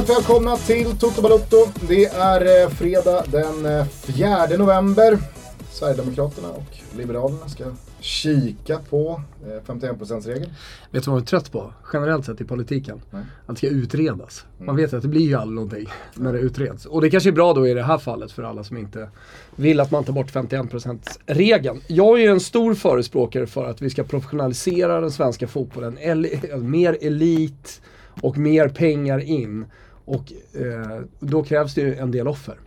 Varmt välkomna till Toto Balotto. Det är eh, fredag den eh, 4 november. Sverigedemokraterna och Liberalerna ska kika på eh, 51%-regeln. Vet du vad jag är trött på? Generellt sett i politiken. Nej. Att det ska utredas. Man Mm. vet att det blir ju aldrig någonting när det utreds. Och det kanske är bra då i det här fallet för alla som inte vill att man tar bort 51%-regeln. Jag är ju en stor förespråkare för att vi ska professionalisera den svenska fotbollen. El- mer elit och mer pengar in. Och eh, då krävs det ju en del offer.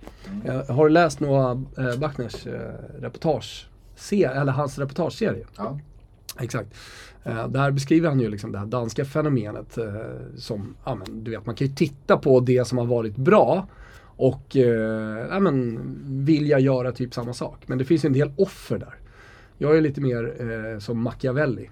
Eh, har du läst Noah eh, Bachners eh, reportage? Se, eller hans reportageserie? Ja. Exakt. Eh, där beskriver han ju liksom det här danska fenomenet eh, som, ja men du vet, man kan ju titta på det som har varit bra och eh, ja, men, vilja göra typ samma sak. Men det finns ju en del offer där. Jag är lite mer eh, som Machiavelli.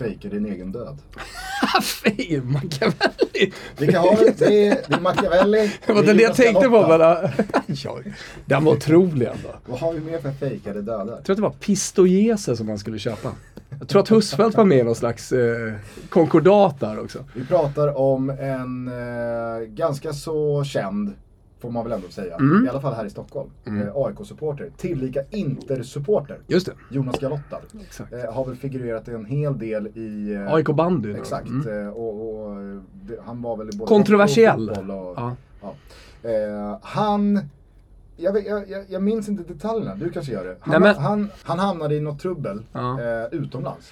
Fejkar din egen död. Fej, Machiavelli! Vi kan ha det. Det är, det är Machiavelli. Det var det jag tänkte på. Men, ja, den var otrolig ändå. Vad har vi mer för fejkade dödar? Jag tror att det var Pistoiese som man skulle köpa. Jag tror att Husfeldt var med i någon slags eh, konkordat där också. Vi pratar om en eh, ganska så känd, får man väl ändå säga, Mm. i alla fall här i Stockholm, eh, AIK-supporter, tillika Inter-supporter. Just det. Jonas Galotta. Eh, har väl figurerat en hel del i... Eh, AIK bandy. Exakt. Mm. eh, Och, och eh, det, han var väl både Kontroversiell. och Och, Ja. ja. Eh, han... Jag, vet, jag, jag, jag minns inte detaljerna, du kanske gör det. Han, Nej, men- han, han hamnade i något trubbel Ja. utomlands.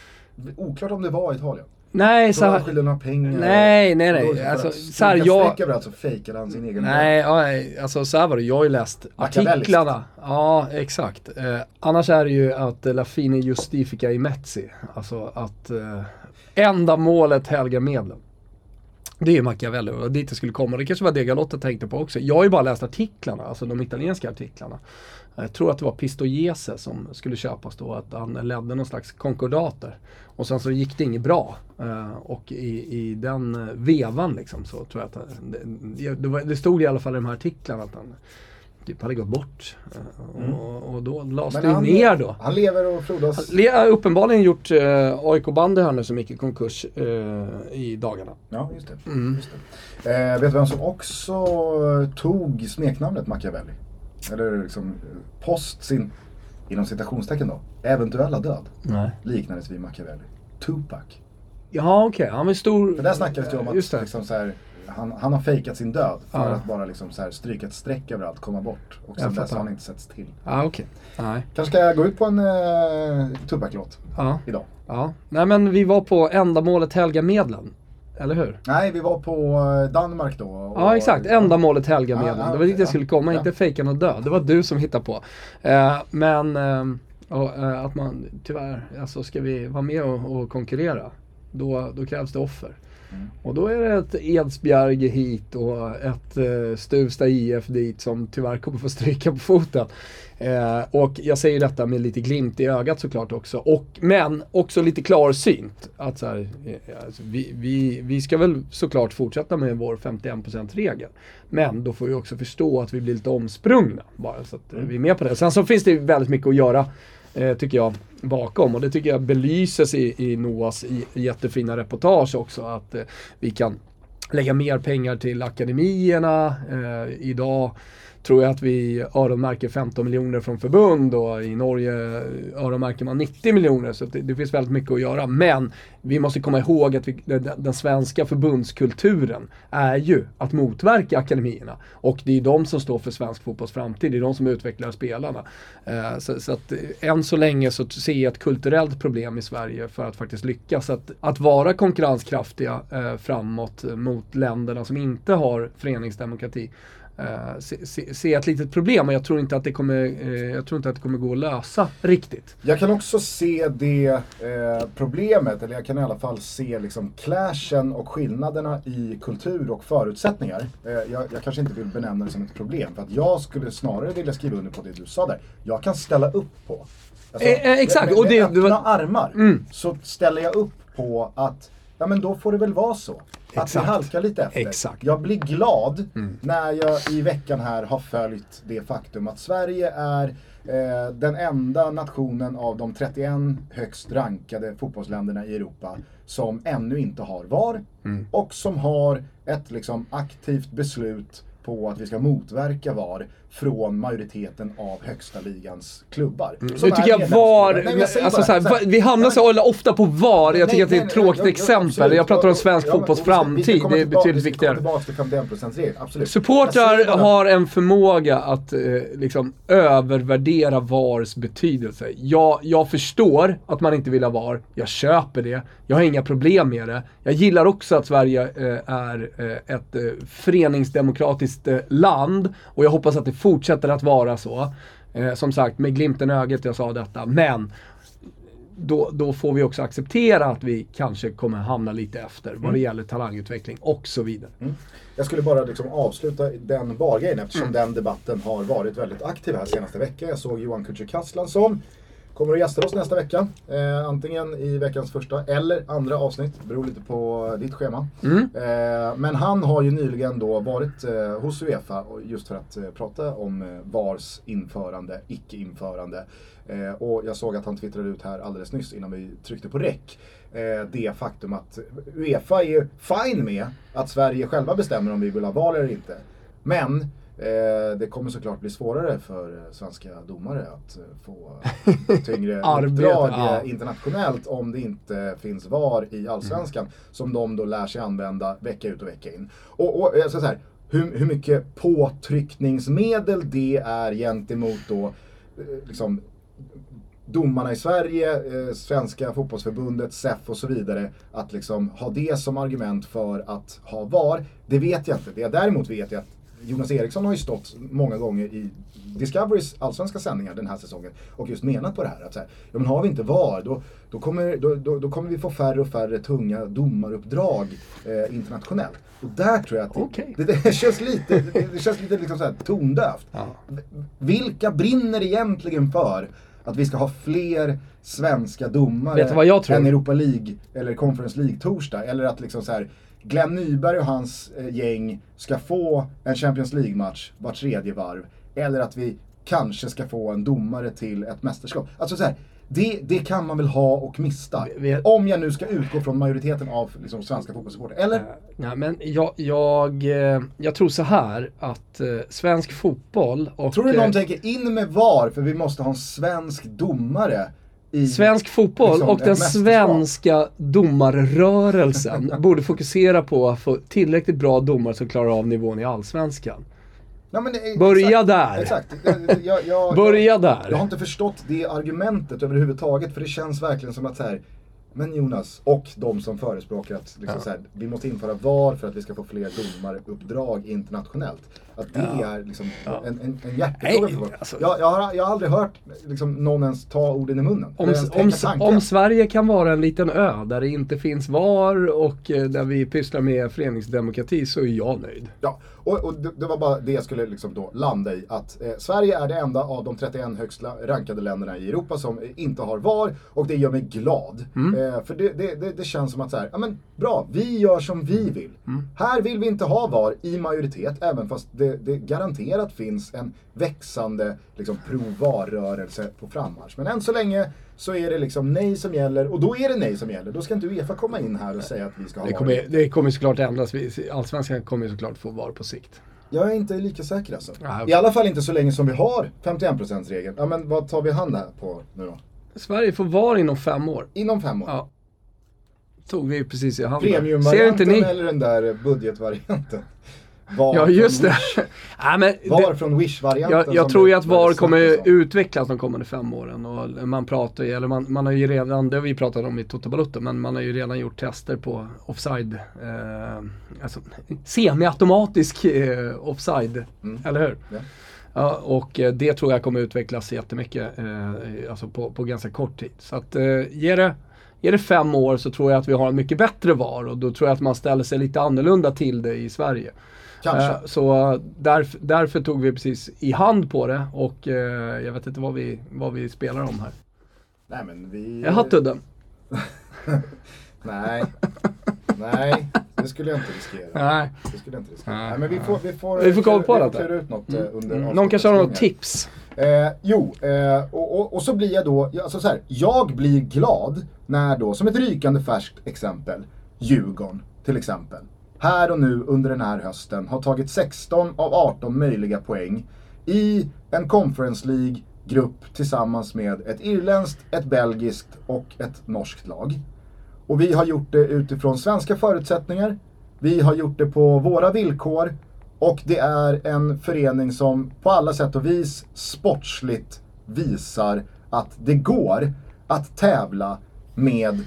Oklart om det var i Italien. Nej, Så han skyldig några pengar. Nej, nej, nej. Alltså, så här, jag- streck över allt så fejkade han sin egen Nej, ja, nej, alltså så här var det. Jag har ju läst artiklarna. Ja, exakt. Eh, annars är det ju att eh, La fine justifica i mezzi. Alltså att eh, ändamålet helgar medlen. Det är ju Machiavelli och dit det skulle komma. Det kanske var det Galotta tänkte på också. Jag har ju bara läst artiklarna, alltså de italienska artiklarna. Jag tror att det var Pistoiese som skulle köpas då, att han ledde någon slags konkordater. Och sen så gick det inget bra. Eh, och i, i den eh, vevan liksom så tror jag att han- det, det, var, det stod i alla fall i de här artiklarna att han typ hade gått bort. Eh, och, och då lades Men det han, ner då. Han lever och frodas. Le- har uppenbarligen gjort eh, AIK-bandy här nu som gick i konkurs eh, i dagarna. Ja, just det. Mm. Just det. Eh, vet du vem som också tog smeknamnet Machiavelli? Eller liksom eh, post sin, inom citationstecken då, eventuella död Nej. liknades vid Machiavelli. Tupac. Ja okej, han var stor. För där snackades det ju om att det. liksom så här, han, han har fejkat sin död för Ja. att bara liksom så här stryka ett streck över allt, komma bort. Och sen dess har han inte setts till. Ja okej. Nej. Kanske ska jag gå ut på en eh, Tupac-låt Ja. idag. ja. Nej men vi var på ändamålet helga medlen. Eller hur? Nej, vi var på eh, Danmark då. och- Ja exakt, ändamålet helga Ja, medlen. ja, det var dit jag skulle komma, inte fejka någon död. Det var du som hittade på. Eh, men och, eh, att man tyvärr, alltså ska vi vara med och, och konkurrera, då, då krävs det offer. Mm. Och då är det ett Edsbjerge hit och ett eh, Stuvsta IF dit som tyvärr kommer få stryka på foten. Eh, och jag säger detta med lite glimt i ögat såklart också. Och, men också lite klarsynt. Att så här, eh, alltså, vi, vi, vi ska väl såklart fortsätta med vår 51%-regel. Men då får vi också förstå att vi blir lite omsprungna. Bara så att eh, vi är med på det. Sen så finns det väldigt mycket att göra eh, tycker jag, bakom. Och det tycker jag belyses i, i Noas jättefina reportage också. Att eh, vi kan lägga mer pengar till akademierna. Eh, idag tror jag att vi öronmärker 15 miljoner från förbund och i Norge öronmärker man 90 miljoner. Så det, det finns väldigt mycket att göra. Men vi måste komma ihåg att vi, den, den svenska förbundskulturen är ju att motverka akademierna. Och det är de som står för svensk fotbolls framtid. Det är de som utvecklar spelarna. Eh, så, så att eh, än så länge så ser jag ett kulturellt problem i Sverige för att faktiskt lyckas. Att, att vara konkurrenskraftiga eh, framåt mot länderna som inte har föreningsdemokrati. Eh, se, se, se ett litet problem och jag tror inte att det kommer, eh, jag tror inte att det kommer gå att lösa riktigt. Jag kan också se det eh, problemet, eller jag kan i alla fall se liksom clashen och skillnaderna i kultur och förutsättningar. Jag, jag kanske inte vill benämna det som ett problem, för att jag skulle snarare vilja skriva under på det du sa där. Jag kan ställa upp på. Alltså, Eh, eh, exakt, med, och med det- öppna var- armar Mm. så ställer jag upp på att ja men då får det väl vara så. Att Exakt. vi halkar lite efter. Exakt. Jag blir glad när jag i veckan här har följt det faktum att Sverige är eh, den enda nationen av de 31 högst rankade fotbollsländerna i Europa som ännu inte har VAR och som har ett liksom, aktivt beslut på att vi ska motverka VAR från majoriteten av högsta ligans klubbar. Som Nu tycker jag. VAR, Nej, jag alltså bara, så här, så här, va- vi hamnar så nej, ofta på VAR. Jag tycker Nej, att det är nej, ett tråkigt exempel. absolut. Jag pratar om svensk Ja, fotbolls framtid. Det är betydligt viktigare. tillbaka till 51%-regeln, absolut. Jag Supportrar har en förmåga att eh, liksom övervärdera VARs betydelse. Jag, jag förstår att man inte vill ha VAR. Jag köper det. Jag har inga problem med det. Jag gillar också att Sverige eh, är eh, ett eh, föreningsdemokratiskt eh, land och jag hoppas att det fortsätter att vara så. Eh, som sagt, med glimten i ögat jag sa detta. Men då, då får vi också acceptera att vi kanske kommer hamna lite efter vad det gäller talangutveckling och så vidare. Jag skulle bara liksom avsluta den bargrejen eftersom Mm. den debatten har varit väldigt aktiv här senaste veckan. Jag såg Johan Kücükaslan som kommer att gästa oss nästa vecka. Eh, antingen i veckans första eller andra avsnitt. Beror lite på ditt schema. Mm. Eh, men han har ju nyligen då varit eh, hos Uefa just för att eh, prata om eh, VARs införande, icke-införande. Eh, och jag såg att han twittrade ut här alldeles nyss innan vi tryckte på räck. Det faktum att Uefa är fine med att Sverige själva bestämmer om vi vill ha VAR eller inte. Men det kommer såklart bli svårare för eh, svenska domare att eh, få eh, tyngre uppdrag ja. eh, internationellt om det inte finns VAR i Allsvenskan som de då lär sig använda vecka ut och vecka in. Och, och så här, hur, hur mycket påtryckningsmedel det är gentemot då eh, liksom domarna i Sverige, eh, Svenska fotbollsförbundet, SEF och så vidare, att liksom ha det som argument för att ha VAR, det vet jag inte. Det jag däremot vet är att Jonas Eriksson har ju stått många gånger i Discoverys allsvenska sändningar den här säsongen och just menat på det här. Att så här, ja, men har vi inte VAR då, då, kommer, då, då, då kommer vi få färre och färre tunga domaruppdrag eh, internationellt. Och där tror jag att det, Okej. det, det känns lite, det, känns lite liksom så här tondövt. Ja. Vilka brinner egentligen för att vi ska ha fler svenska domare än Europa League eller Conference League-torsdag? Eller att liksom så här, Glenn Nyberg och hans eh, gäng ska få en Champions League-match var tredje varv. Eller att vi kanske ska få en domare till ett mästerskap. Alltså så här, det, det kan man väl ha och mista. Om jag nu ska utgå från majoriteten av liksom, svenska fotbollssupportrar. Eller? Nej, men jag, jag, eh, jag tror så här att eh, svensk fotboll och... Tror du eh, någon tänker in med VAR för vi måste ha en svensk domare i Svensk fotboll liksom, och den svenska domarrörelsen borde fokusera på att få tillräckligt bra domare som klarar av nivån i Allsvenskan. Ja, det- Börja exakt, där. Exakt. Jag, jag, Börja jag, där. Jag har inte förstått det argumentet överhuvudtaget för det känns verkligen som att så här, men Jonas och de som förespråkar att liksom så här, vi måste införa VAR för att vi ska få fler domaruppdrag internationellt. Att det är liksom en, en, en hjärtefråga Nej, för folk. alltså- jag, jag, har, jag har aldrig hört liksom, någon ens ta orden i munnen. Om, om, om Sverige kan vara en liten ö där det inte finns VAR och eh, där vi pysslar med föreningsdemokrati så är jag nöjd. Ja, och, och det, det var bara det jag skulle liksom då landa i. Att eh, Sverige är det enda av de 31 högst rankade länderna i Europa som eh, inte har VAR. Och det gör mig glad. Eh, för det, det, det, känns som att så här, ja men bra, vi gör som vi vill. Här vill vi inte ha VAR i majoritet, även fast det, det garanterat finns en växande liksom, pro-VAR-rörelse på frammarsch. Men än så länge så är det liksom nej som gäller, och då är det nej som gäller. Då ska inte Uefa komma in här och säga att vi ska ha Det kommer, det kommer såklart ändras. Allsvenskan kommer såklart få VAR på sikt. Jag är inte lika säker alltså. Ja, okej. I alla fall inte så länge som vi har 51%-regeln. Ja men vad tar vi hand här på nu då? Sverige får VAR inom fem år. Inom fem år? Ja. Tog vi precis i handen. Premiumvarianten eller den där budgetvarianten? VAR Ja, just det. Nej, men VAR det från Wish-varianten. jag, jag tror ju att VAR kommer utvecklas de kommande fem åren. Och man pratar ju, eller man, man har ju redan, det har vi pratat om i Toto Balotto, men man har ju redan gjort tester på offside. Eh, alltså semi-automatisk eh, offside, Mm. eller hur? Ja. Ja, och eh, det tror jag kommer utvecklas jättemycket, eh, alltså på, på ganska kort tid. Så att eh, ge det Är det fem år så tror jag att vi har en mycket bättre VAR och då tror jag att man ställer sig lite annorlunda till det i Sverige. Kanske. Eh, Så därför, därför tog vi precis i hand på det och eh, jag vet inte vad vi, vad vi spelar om här. Nej men vi... Jag har tudden. Nej. Nej, det skulle jag inte riskera. Nej. Det skulle jag inte riskera. Nej. Nej, men vi får, vi får, Vi får kolla på det. klura ut något eh, under Mm. Någon kanske har något tips? Eh, jo, eh, och, och, och så blir jag då, alltså så här, jag blir glad när då, som ett rykande färskt exempel, Djurgården till exempel, här och nu under den här hösten har tagit 16 av 18 möjliga poäng i en Conference League-grupp tillsammans med ett irländskt, ett belgiskt och ett norskt lag. Och vi har gjort det utifrån svenska förutsättningar. Vi har gjort det på våra villkor. Och det är en förening som på alla sätt och vis sportsligt visar att det går att tävla med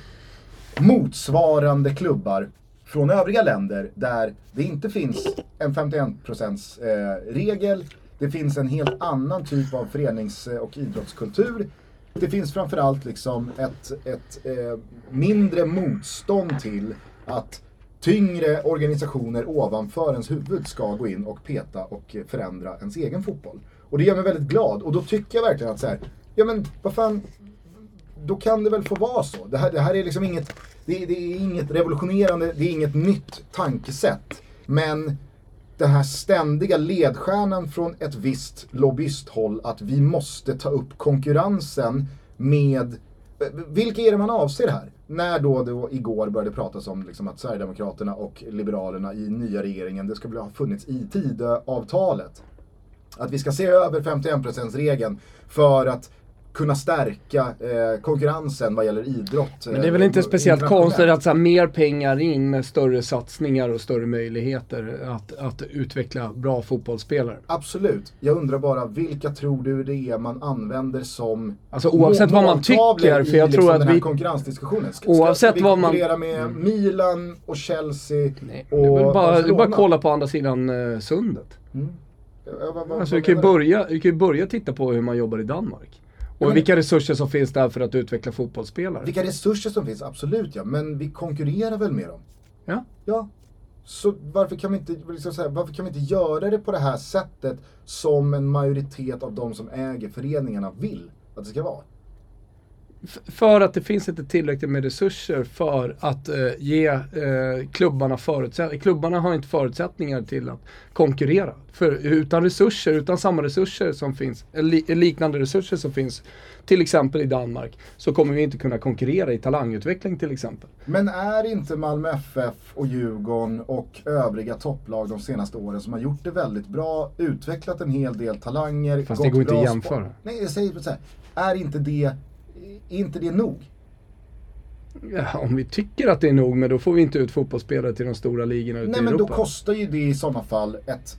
motsvarande klubbar från övriga länder där det inte finns en 51% eh, regel. Det finns en helt annan typ av förenings eh, och idrottskultur. Det finns framförallt liksom ett, ett eh, mindre motstånd till att tyngre organisationer ovanför ens huvud ska gå in och peta och förändra ens egen fotboll. Och det gör mig väldigt glad. Och då tycker jag verkligen att så här, ja men vad fan, då kan det väl få vara så. Det här, det här är liksom inget, det, det är inget revolutionerande, det är inget nytt tankesätt. Men den här ständiga ledstjärnan från ett visst lobbyisthåll att vi måste ta upp konkurrensen med vilka är det man avser här? När då, då igår började pratas om liksom att Sverigedemokraterna och Liberalerna i nya regeringen, det skulle ha funnits i Tidöavtalet. Att vi ska se över 51%-regeln för att kunna stärka eh, konkurrensen vad gäller idrott. Men det är väl eh, inte speciellt konstigt att så här, mer pengar in med större satsningar och större möjligheter att, att utveckla bra fotbollsspelare. Absolut. Jag undrar bara, vilka tror du det är man använder som Alltså, oavsett vad man tycker, för jag tror liksom att den här vi- konkurrensdiskussionen. Ska, Oavsett ska vad man- konkurrera med Milan och Chelsea Nej, och det är bara, det bara att kolla på andra sidan eh, sundet. Mm. Ja, vad- vad- Alltså, vad vi, kan du? börja, vi kan ju börja titta på hur man jobbar i Danmark. Och vilka resurser som finns där för att utveckla fotbollsspelare. Vilka resurser som finns, absolut ja. Men vi konkurrerar väl med dem? Ja. Ja. Så varför kan, vi inte, liksom så här, varför kan vi inte göra det på det här sättet som en majoritet av de som äger föreningarna vill att det ska vara? För att det finns inte tillräckligt med resurser för att eh, ge eh, klubbarna förutsättningar. Klubbarna har inte förutsättningar till att konkurrera. För utan resurser, utan samma resurser som finns, eller li- liknande resurser som finns till exempel i Danmark, så kommer vi inte kunna konkurrera i talangutveckling till exempel. Men är inte Malmö FF och Djurgården och övriga topplag de senaste åren som har gjort det väldigt bra, utvecklat en hel del talanger, Fast det går inte att jämföra. Nej, jag säger så här. Är inte det, är inte det nog? Ja, om vi tycker att det är nog, men då får vi inte ut fotbollsspelare till de stora ligorna ute Nej i men då Europa. kostar ju det i sådana fall ett,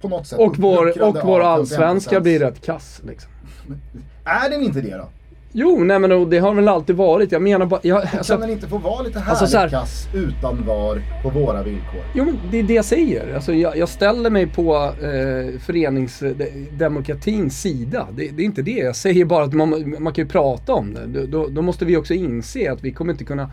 på något sätt, och vår, och vår allsvenska 51%. blir rätt kass liksom. Är den inte det då? Jo, nej men det har väl alltid varit. Jag menar bara, jag, alltså, kan den inte få vara lite härligt alltså så här- kass utan VAR på våra villkor? Jo men det är det jag säger. Alltså, jag, jag ställer mig på eh, föreningsdemokratins sida. Det, det är inte det. Jag säger bara att man, man kan ju prata om det. Då, då, då måste vi också inse att vi kommer inte kunna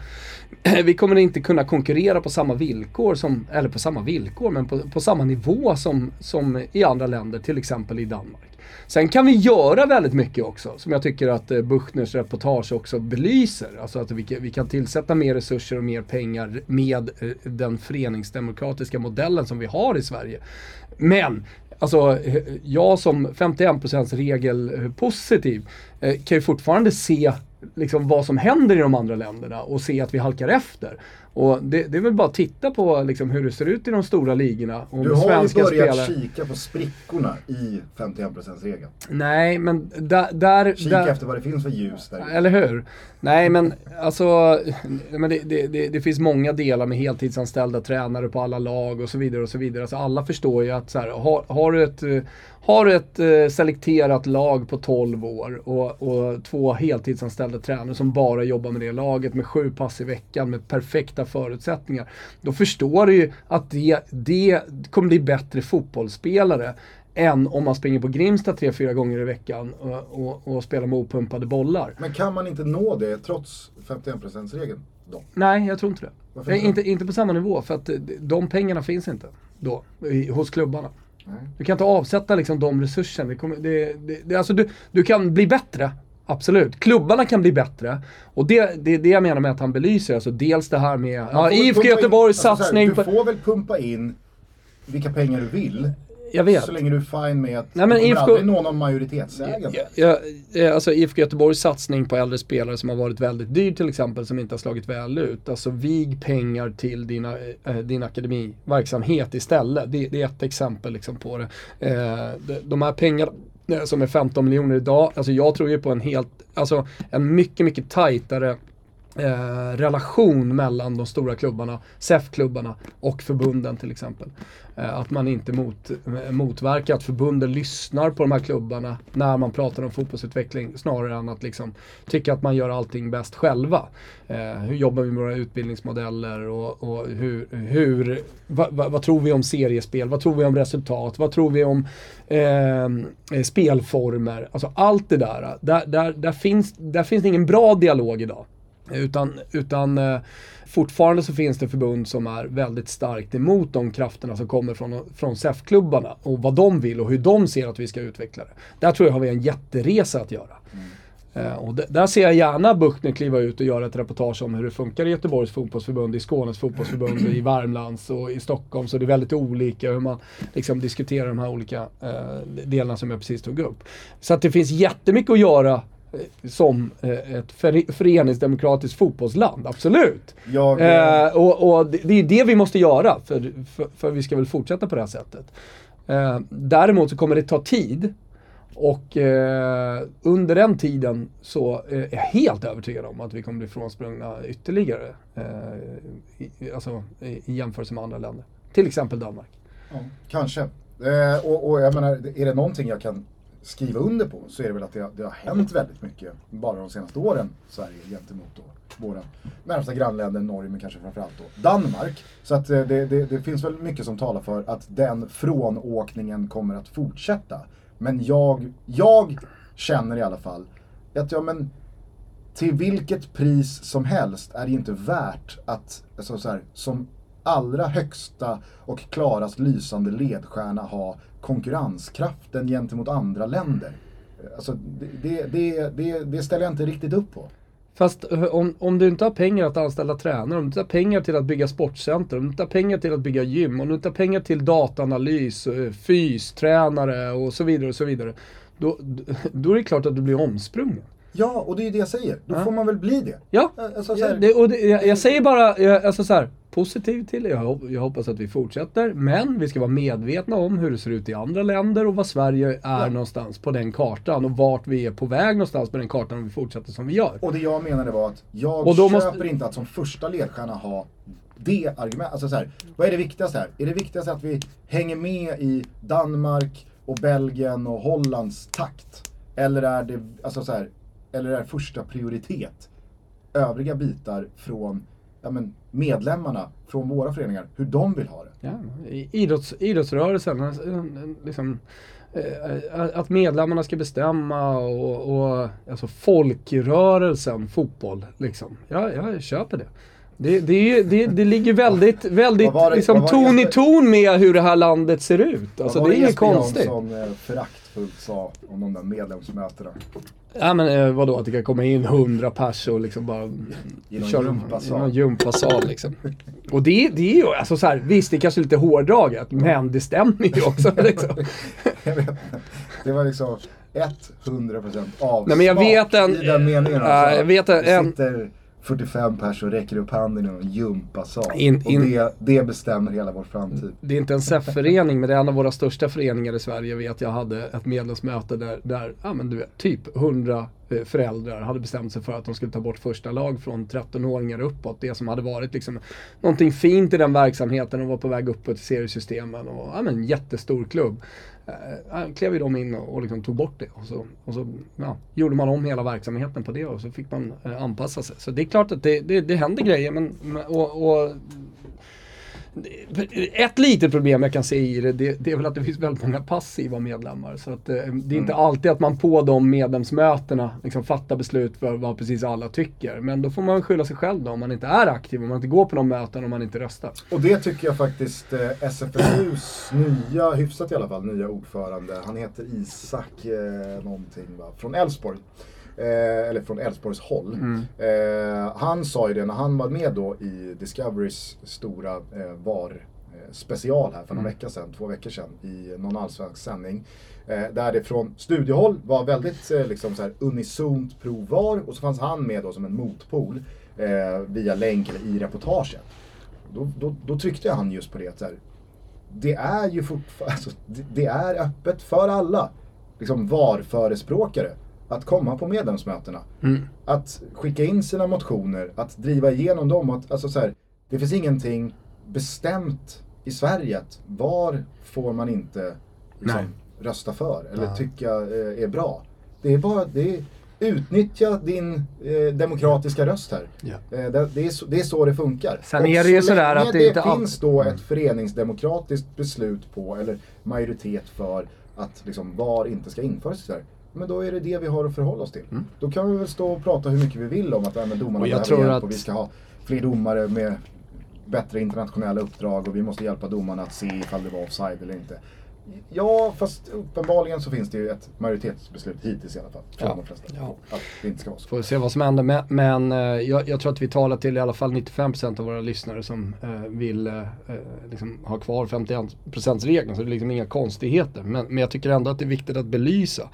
vi kommer inte kunna konkurrera på samma villkor som, eller på samma villkor, men på, på samma nivå som, som i andra länder, till exempel i Danmark. Sen kan vi göra väldigt mycket också, som jag tycker att eh, Buchners reportage också belyser. Alltså att vi, kan- vi kan tillsätta mer resurser och mer pengar med eh, den föreningsdemokratiska modellen som vi har i Sverige. Men, alltså eh, jag som 51% regel-positiv kan ju fortfarande se liksom vad som händer i de andra länderna och se att vi halkar efter. Och det, det är väl bara att titta på liksom hur det ser ut i de stora ligorna och Du har ju svenska börjat spelare. kika på sprickorna i 51%-regeln. Nej, men där... där, Kika där efter vad det finns för ljus där. Eller hur? Nej men alltså, men det, det, det, finns många delar med heltidsanställda tränare på alla lag och så vidare och så vidare. Alltså alla förstår ju att så här, har, har du ett, har du ett eh, selekterat lag på 12 år och, och två heltidsanställda tränare som bara jobbar med det laget med sju pass i veckan med perfekta förutsättningar. Då förstår du ju att det, det kommer bli bättre fotbollsspelare än om man springer på Grimsta tre, fyra gånger i veckan och, och, och spelar med opumpade bollar. Men kan man inte nå det trots 51%-regeln då? Nej, jag tror inte det. Varför Eh, inte? inte, på samma nivå, för att eh, de pengarna finns inte då, i, hos klubbarna. Nej. Du kan inte avsätta liksom de resurserna. Det kommer, det, det, alltså du, du kan bli bättre, Absolut. Klubbarna kan bli bättre. Och det, det är det jag menar med att han belyser. Alltså dels det här med ja, IFK Göteborgs alltså så här, satsning Du får väl pumpa in vilka pengar du vill. Jag vet. Så länge du är fine med att Nej, men IFK aldrig nå någon majoritetsägande. Ja, ja, alltså IFK Göteborgs satsning på äldre spelare som har varit väldigt dyr till exempel, som inte har slagit väl ut. Alltså vig pengar till dina, eh, din akademiverksamhet istället. Det, det är ett exempel liksom på det. Eh, de, här pengarna Eh, som är 15 miljoner idag, alltså jag tror ju på en helt, alltså en mycket, mycket tajtare eh, relation mellan de stora klubbarna, SEF-klubbarna och förbunden till exempel. Eh, att man inte mot, eh, motverkar att förbunden lyssnar på de här klubbarna när man pratar om fotbollsutveckling snarare än att liksom tycka att man gör allting bäst själva. Eh, hur jobbar vi med våra utbildningsmodeller och, och hur, hur vad, va, vad tror vi om seriespel, vad tror vi om resultat, vad tror vi om eh, spelformer. Alltså allt det där, där, där, där, finns, där finns det ingen bra dialog idag. Utan, utan eh, fortfarande så finns det förbund som är väldigt starkt emot de krafterna som kommer från, från SEF-klubbarna och vad de vill och hur de ser att vi ska utveckla det. Där tror jag har vi en jätteresa att göra. Eh, och där ser jag gärna Buchtner kliva ut och göra ett reportage om hur det funkar i Göteborgs fotbollsförbund, i Skånes fotbollsförbund, i Värmlands och i Stockholm. Så det är väldigt olika hur man liksom diskuterar de här olika eh, delarna som jag precis tog upp. Så att det finns jättemycket att göra som eh, ett före- föreningsdemokratiskt fotbollsland, absolut. Jag, Eh, och och det, är det vi måste göra för, för, för vi ska väl fortsätta på det här sättet. Eh, däremot så kommer det ta tid och eh, under den tiden så eh, är jag helt övertygad om att vi kommer bli frånsprungna ytterligare. Eh, i, alltså i, i jämförelse med andra länder. Till exempel Danmark. Ja, kanske. Eh, och, och jag menar, är det någonting jag kan skriva under på så är det väl att det, har- det har hänt väldigt mycket bara de senaste åren Sverige gentemot då våra närmsta grannländer, Norge men kanske framförallt då Danmark. Så att eh, det, det, det finns väl mycket som talar för att den frånåkningen kommer att fortsätta. Men jag, jag känner i alla fall att ja men till vilket pris som helst är det inte värt att alltså så här, som allra högsta och klarast lysande ledstjärna ha konkurrenskraften gentemot andra länder. Alltså, det, det, det, det, det ställer jag inte riktigt upp på. Fast eh, om, om du inte har pengar att anställa tränare, om du inte har pengar till att bygga sportcenter, om du inte har pengar till att bygga gym, om du inte har pengar till dataanalys, eh, fys, tränare och så vidare och så vidare. Då, då är det klart att du blir omsprungen. Ja, och det är ju det jag säger. Då Ja. får man väl bli det. Ja, Alltså, så ja det, och det, jag, jag säger bara, jag, alltså så här, positiv till det. Jag, jag hoppas att vi fortsätter. Men vi ska vara medvetna om hur det ser ut i andra länder och vad Sverige är Ja. någonstans på den kartan. Och vart vi är på väg någonstans på den kartan om vi fortsätter som vi gör. Och det jag menade var att jag Och då köper måste- inte att som första ledstjärna ha det argumentet. Alltså så här, vad är det viktigaste här? Är det viktigaste att vi hänger med i Danmark och Belgien och Hollands takt? Eller är det, alltså så här, eller är första prioritet övriga bitar från ja, men medlemmarna, från våra föreningar, hur de vill ha det? Ja, idrotts, idrottsrörelsen, alltså, liksom, eh, att medlemmarna ska bestämma och, och alltså folkrörelsen fotboll. Liksom. Ja, jag köper det. Det, det, det, det ligger väldigt, väldigt Vad var det- liksom, vad var ton i ton med hur det här landet ser ut. Alltså, Vad var det är inget Jesper konstigt. Jansson eh, föraktfullt sa om de där medlemsmötena? Ja men eh, vadå, att det kan komma in hundra pers och liksom bara I någon gympasal. i någon gympasal liksom. Och det, det är ju, alltså så här, visst det är kanske lite hårdraget, men det stämmer ju också liksom. Jag vet. Det var liksom 100% avsmak Nej, men jag vet en- i den meningen. Alltså. jag vet en- sitter 45 pers och räcker upp handen i någon gympasal. In- in- Och det, det bestämmer hela vår framtid. Det är inte en SEF-förening, men det är en av våra största föreningar i Sverige. Jag vet, jag hade ett medlemsmöte där, där ja, men du vet, typ 100 eh, föräldrar hade bestämt sig för att de skulle ta bort första lag från 13-åringar uppåt. Det som hade varit liksom någonting fint i den verksamheten och var på väg uppåt i seriesystemen. Och, ja, men, jättestor klubb. Eh, eh, klev ju de in och, och liksom tog bort det. Och så, och så ja, gjorde man om hela verksamheten på det och så fick man eh, anpassa sig. Så det är klart att det, det, det händer grejer. Men- och, och ett litet problem jag kan se i det, det, det är väl att det finns väldigt många passiva medlemmar. Så att, eh, det är inte alltid att man på de medlemsmötena liksom fattar beslut för vad precis alla tycker. Men då får man skylla sig själv då om man inte är aktiv, om man inte går på de möten, om man inte röstar. Och det tycker jag faktiskt eh, SFSUs nya, hyfsat i alla fall, nya ordförande, han heter Isak eh, någonting va, från Elfsborg. Eh, eller från Elfsborgs håll. Mm. Eh, han sa ju det när han var med då i Discoverys stora eh, VAR eh, special här för några Mm. veckor sedan, två veckor sedan i någon allsvensk sändning. Eh, där det från studiehåll var väldigt eh, liksom så här unisont pro VAR och så fanns han med då som en motpol via länk eller i reportaget. Då, då, då tryckte han just på det att så här, det är ju fortfarande, alltså, det, det är öppet för alla, liksom VAR-förespråkare, att komma på medlemsmötena. Mm. Att skicka in sina motioner, att driva igenom dem. Att, alltså så här, det finns ingenting bestämt i Sverige att VAR får man inte liksom, rösta för eller Ja. tycka eh, är bra. Det är bara, det är, utnyttja din eh, demokratiska röst här. Ja. Eh, det, det, är så, det är så det funkar. Sen Och är det ju så sådär att det det inte finns då ett föreningsdemokratiskt beslut på, eller majoritet för att liksom VAR inte ska införas i Sverige. Men då är det det vi har att förhålla oss till. Då kan vi väl stå och prata hur mycket vi vill om att äh, domarna behöver tror hjälp att- och vi ska ha fler domare med bättre internationella uppdrag och vi måste hjälpa domarna att se ifall det var offside eller inte. Ja, fast uppenbarligen så finns det ju ett majoritetsbeslut hittills i alla fall. Från Ja, de flesta. ja. Att det inte ska vara så. Får se vad som händer. Men, men eh, jag, jag tror att vi talar till i alla fall 95% av våra lyssnare som eh, vill eh, eh, liksom ha kvar 51%-regeln. Så det är liksom inga konstigheter. Men, men jag tycker ändå att det är viktigt att belysa.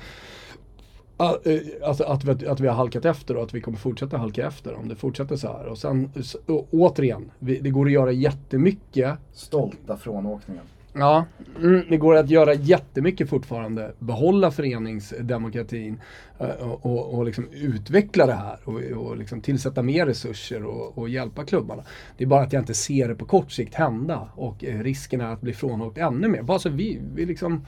Eh, Alltså att vi, att vi har halkat efter och att vi kommer fortsätta halka efter om det fortsätter så här. Och sen, och, återigen, vi, det går att göra jättemycket Stolta frånåkningen. Ja, mm, det går att göra jättemycket fortfarande. Behålla föreningsdemokratin eh, och, och, och liksom utveckla det här och, och liksom tillsätta mer resurser och, och hjälpa klubbarna. Det är bara att jag inte ser det på kort sikt hända och eh, risken är att bli frånåkt ännu mer. Bara så vi, vi liksom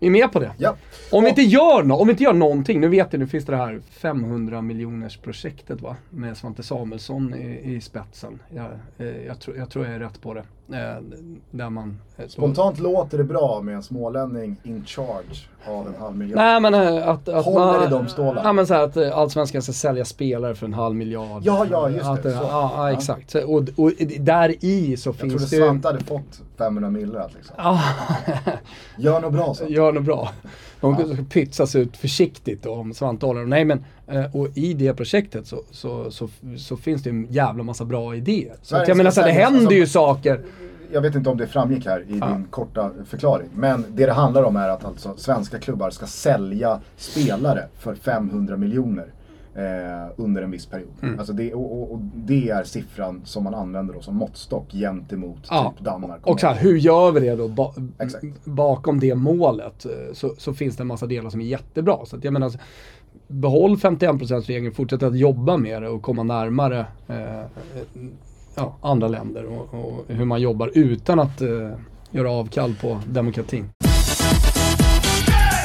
vi är med på det. Ja. Om vi inte gör något, om vi inte gör någonting, nu vet ni, nu finns det här 500 miljoners projektet va? Med Svante Samuelsson i, i spetsen. Jag, eh, jag, tror, jag tror jag är rätt på det. Eh, där man... eh, Spontant låter det bra med en smålänning in charge av en halv miljard. Nej men eh, att... att Håller i de stålarna. Ja men så här att Allsvenskan ska sälja spelare för en halv miljard. Ja, ja, just att, det, så. Ja, ja exakt. Så, Och, och där i så Jag trodde finns det ju... Svante hade fått 500 miljoner liksom. Gör något bra så. gör något bra. De pytsas ut försiktigt om Svante håller Nej men, eh, och i det projektet så, så, så, så finns det en jävla massa bra idéer. Så att Sverige jag menar så det säljas, händer alltså- ju saker. Jag vet inte om det framgick här i din korta förklaring. Men det det handlar om är att alltså svenska klubbar ska sälja spelare för 500 miljoner. Eh, under en viss period. Mm. Alltså det, och, och, och det är siffran som man använder då som måttstock gentemot Ja, typ Danmark. Och så här, hur gör vi det då? Ba Exakt. bakom det målet eh, så, så finns det en massa delar som är jättebra. Så att jag menar, behåll 51%-regeln, fortsätt att jobba med det och komma närmare eh, ja, andra länder och, och hur man jobbar utan att eh, göra avkall på demokratin.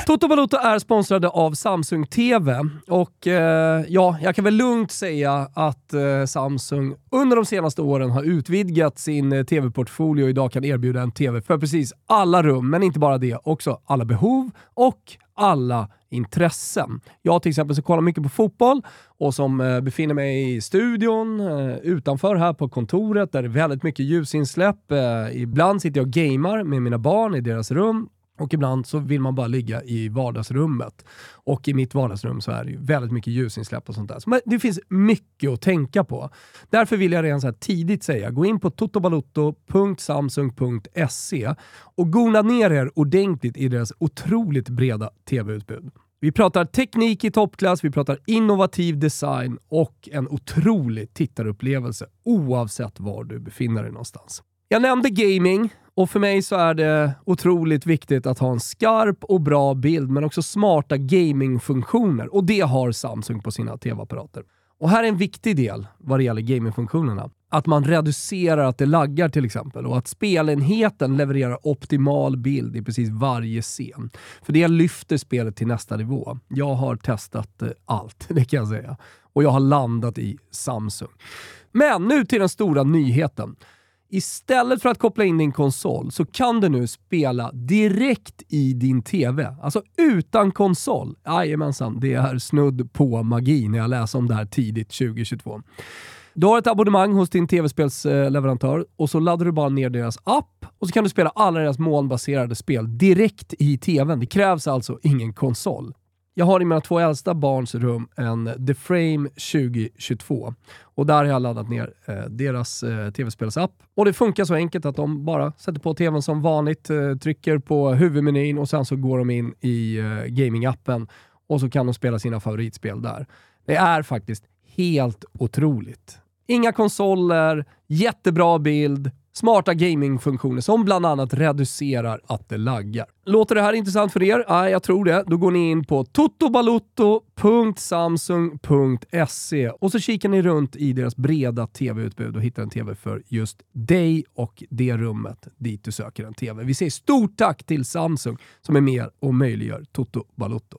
Toto Valuta är sponsrade av Samsung TV och eh, ja, jag kan väl lugnt säga att eh, Samsung under de senaste åren har utvidgat sin eh, TV-portfolio och idag kan erbjuda en TV för precis alla rum, men inte bara det, också alla behov och alla intressen. Jag till exempel som kollar mycket på fotboll och som eh, befinner mig i studion eh, utanför här på kontoret där det är väldigt mycket ljusinsläpp. Eh, ibland sitter jag och gamer med mina barn i deras rum och ibland så vill man bara ligga i vardagsrummet. Och i mitt vardagsrum så är det ju väldigt mycket ljusinsläpp och sånt där. Så men det finns mycket att tänka på. Därför vill jag redan så här tidigt säga, gå in på totobalotto.samsung.se och gona ner er ordentligt i deras otroligt breda tv-utbud. Vi pratar teknik i toppklass, vi pratar innovativ design och en otrolig tittarupplevelse oavsett var du befinner dig någonstans. Jag nämnde gaming och för mig så är det otroligt viktigt att ha en skarp och bra bild men också smarta gamingfunktioner och det har Samsung på sina tv-apparater. Och här är en viktig del vad det gäller gamingfunktionerna. Att man reducerar att det laggar till exempel och att spelenheten levererar optimal bild i precis varje scen. För det lyfter spelet till nästa nivå. Jag har testat eh, allt, det kan jag säga. Och jag har landat i Samsung. Men nu till den stora nyheten. Istället för att koppla in din konsol så kan du nu spela direkt i din TV. Alltså utan konsol. Jajamensan, det är snudd på magi när jag läser om det här tidigt 2022. Du har ett abonnemang hos din tv-spelsleverantör och så laddar du bara ner deras app och så kan du spela alla deras molnbaserade spel direkt i tvn. Det krävs alltså ingen konsol. Jag har i mina två äldsta barns rum en The Frame 2022 och där har jag laddat ner eh, deras eh, tv-spelsapp. Och det funkar så enkelt att de bara sätter på tvn som vanligt, eh, trycker på huvudmenyn och sen så går de in i eh, gamingappen och så kan de spela sina favoritspel där. Det är faktiskt helt otroligt. Inga konsoler, jättebra bild, smarta gamingfunktioner som bland annat reducerar att det laggar. Låter det här intressant för er? Ja, jag tror det. Då går ni in på totobalutto.samsung.se och så kikar ni runt i deras breda tv-utbud och hittar en tv för just dig och det rummet dit du söker en tv. Vi säger stort tack till Samsung som är med och möjliggör Toto Balutto.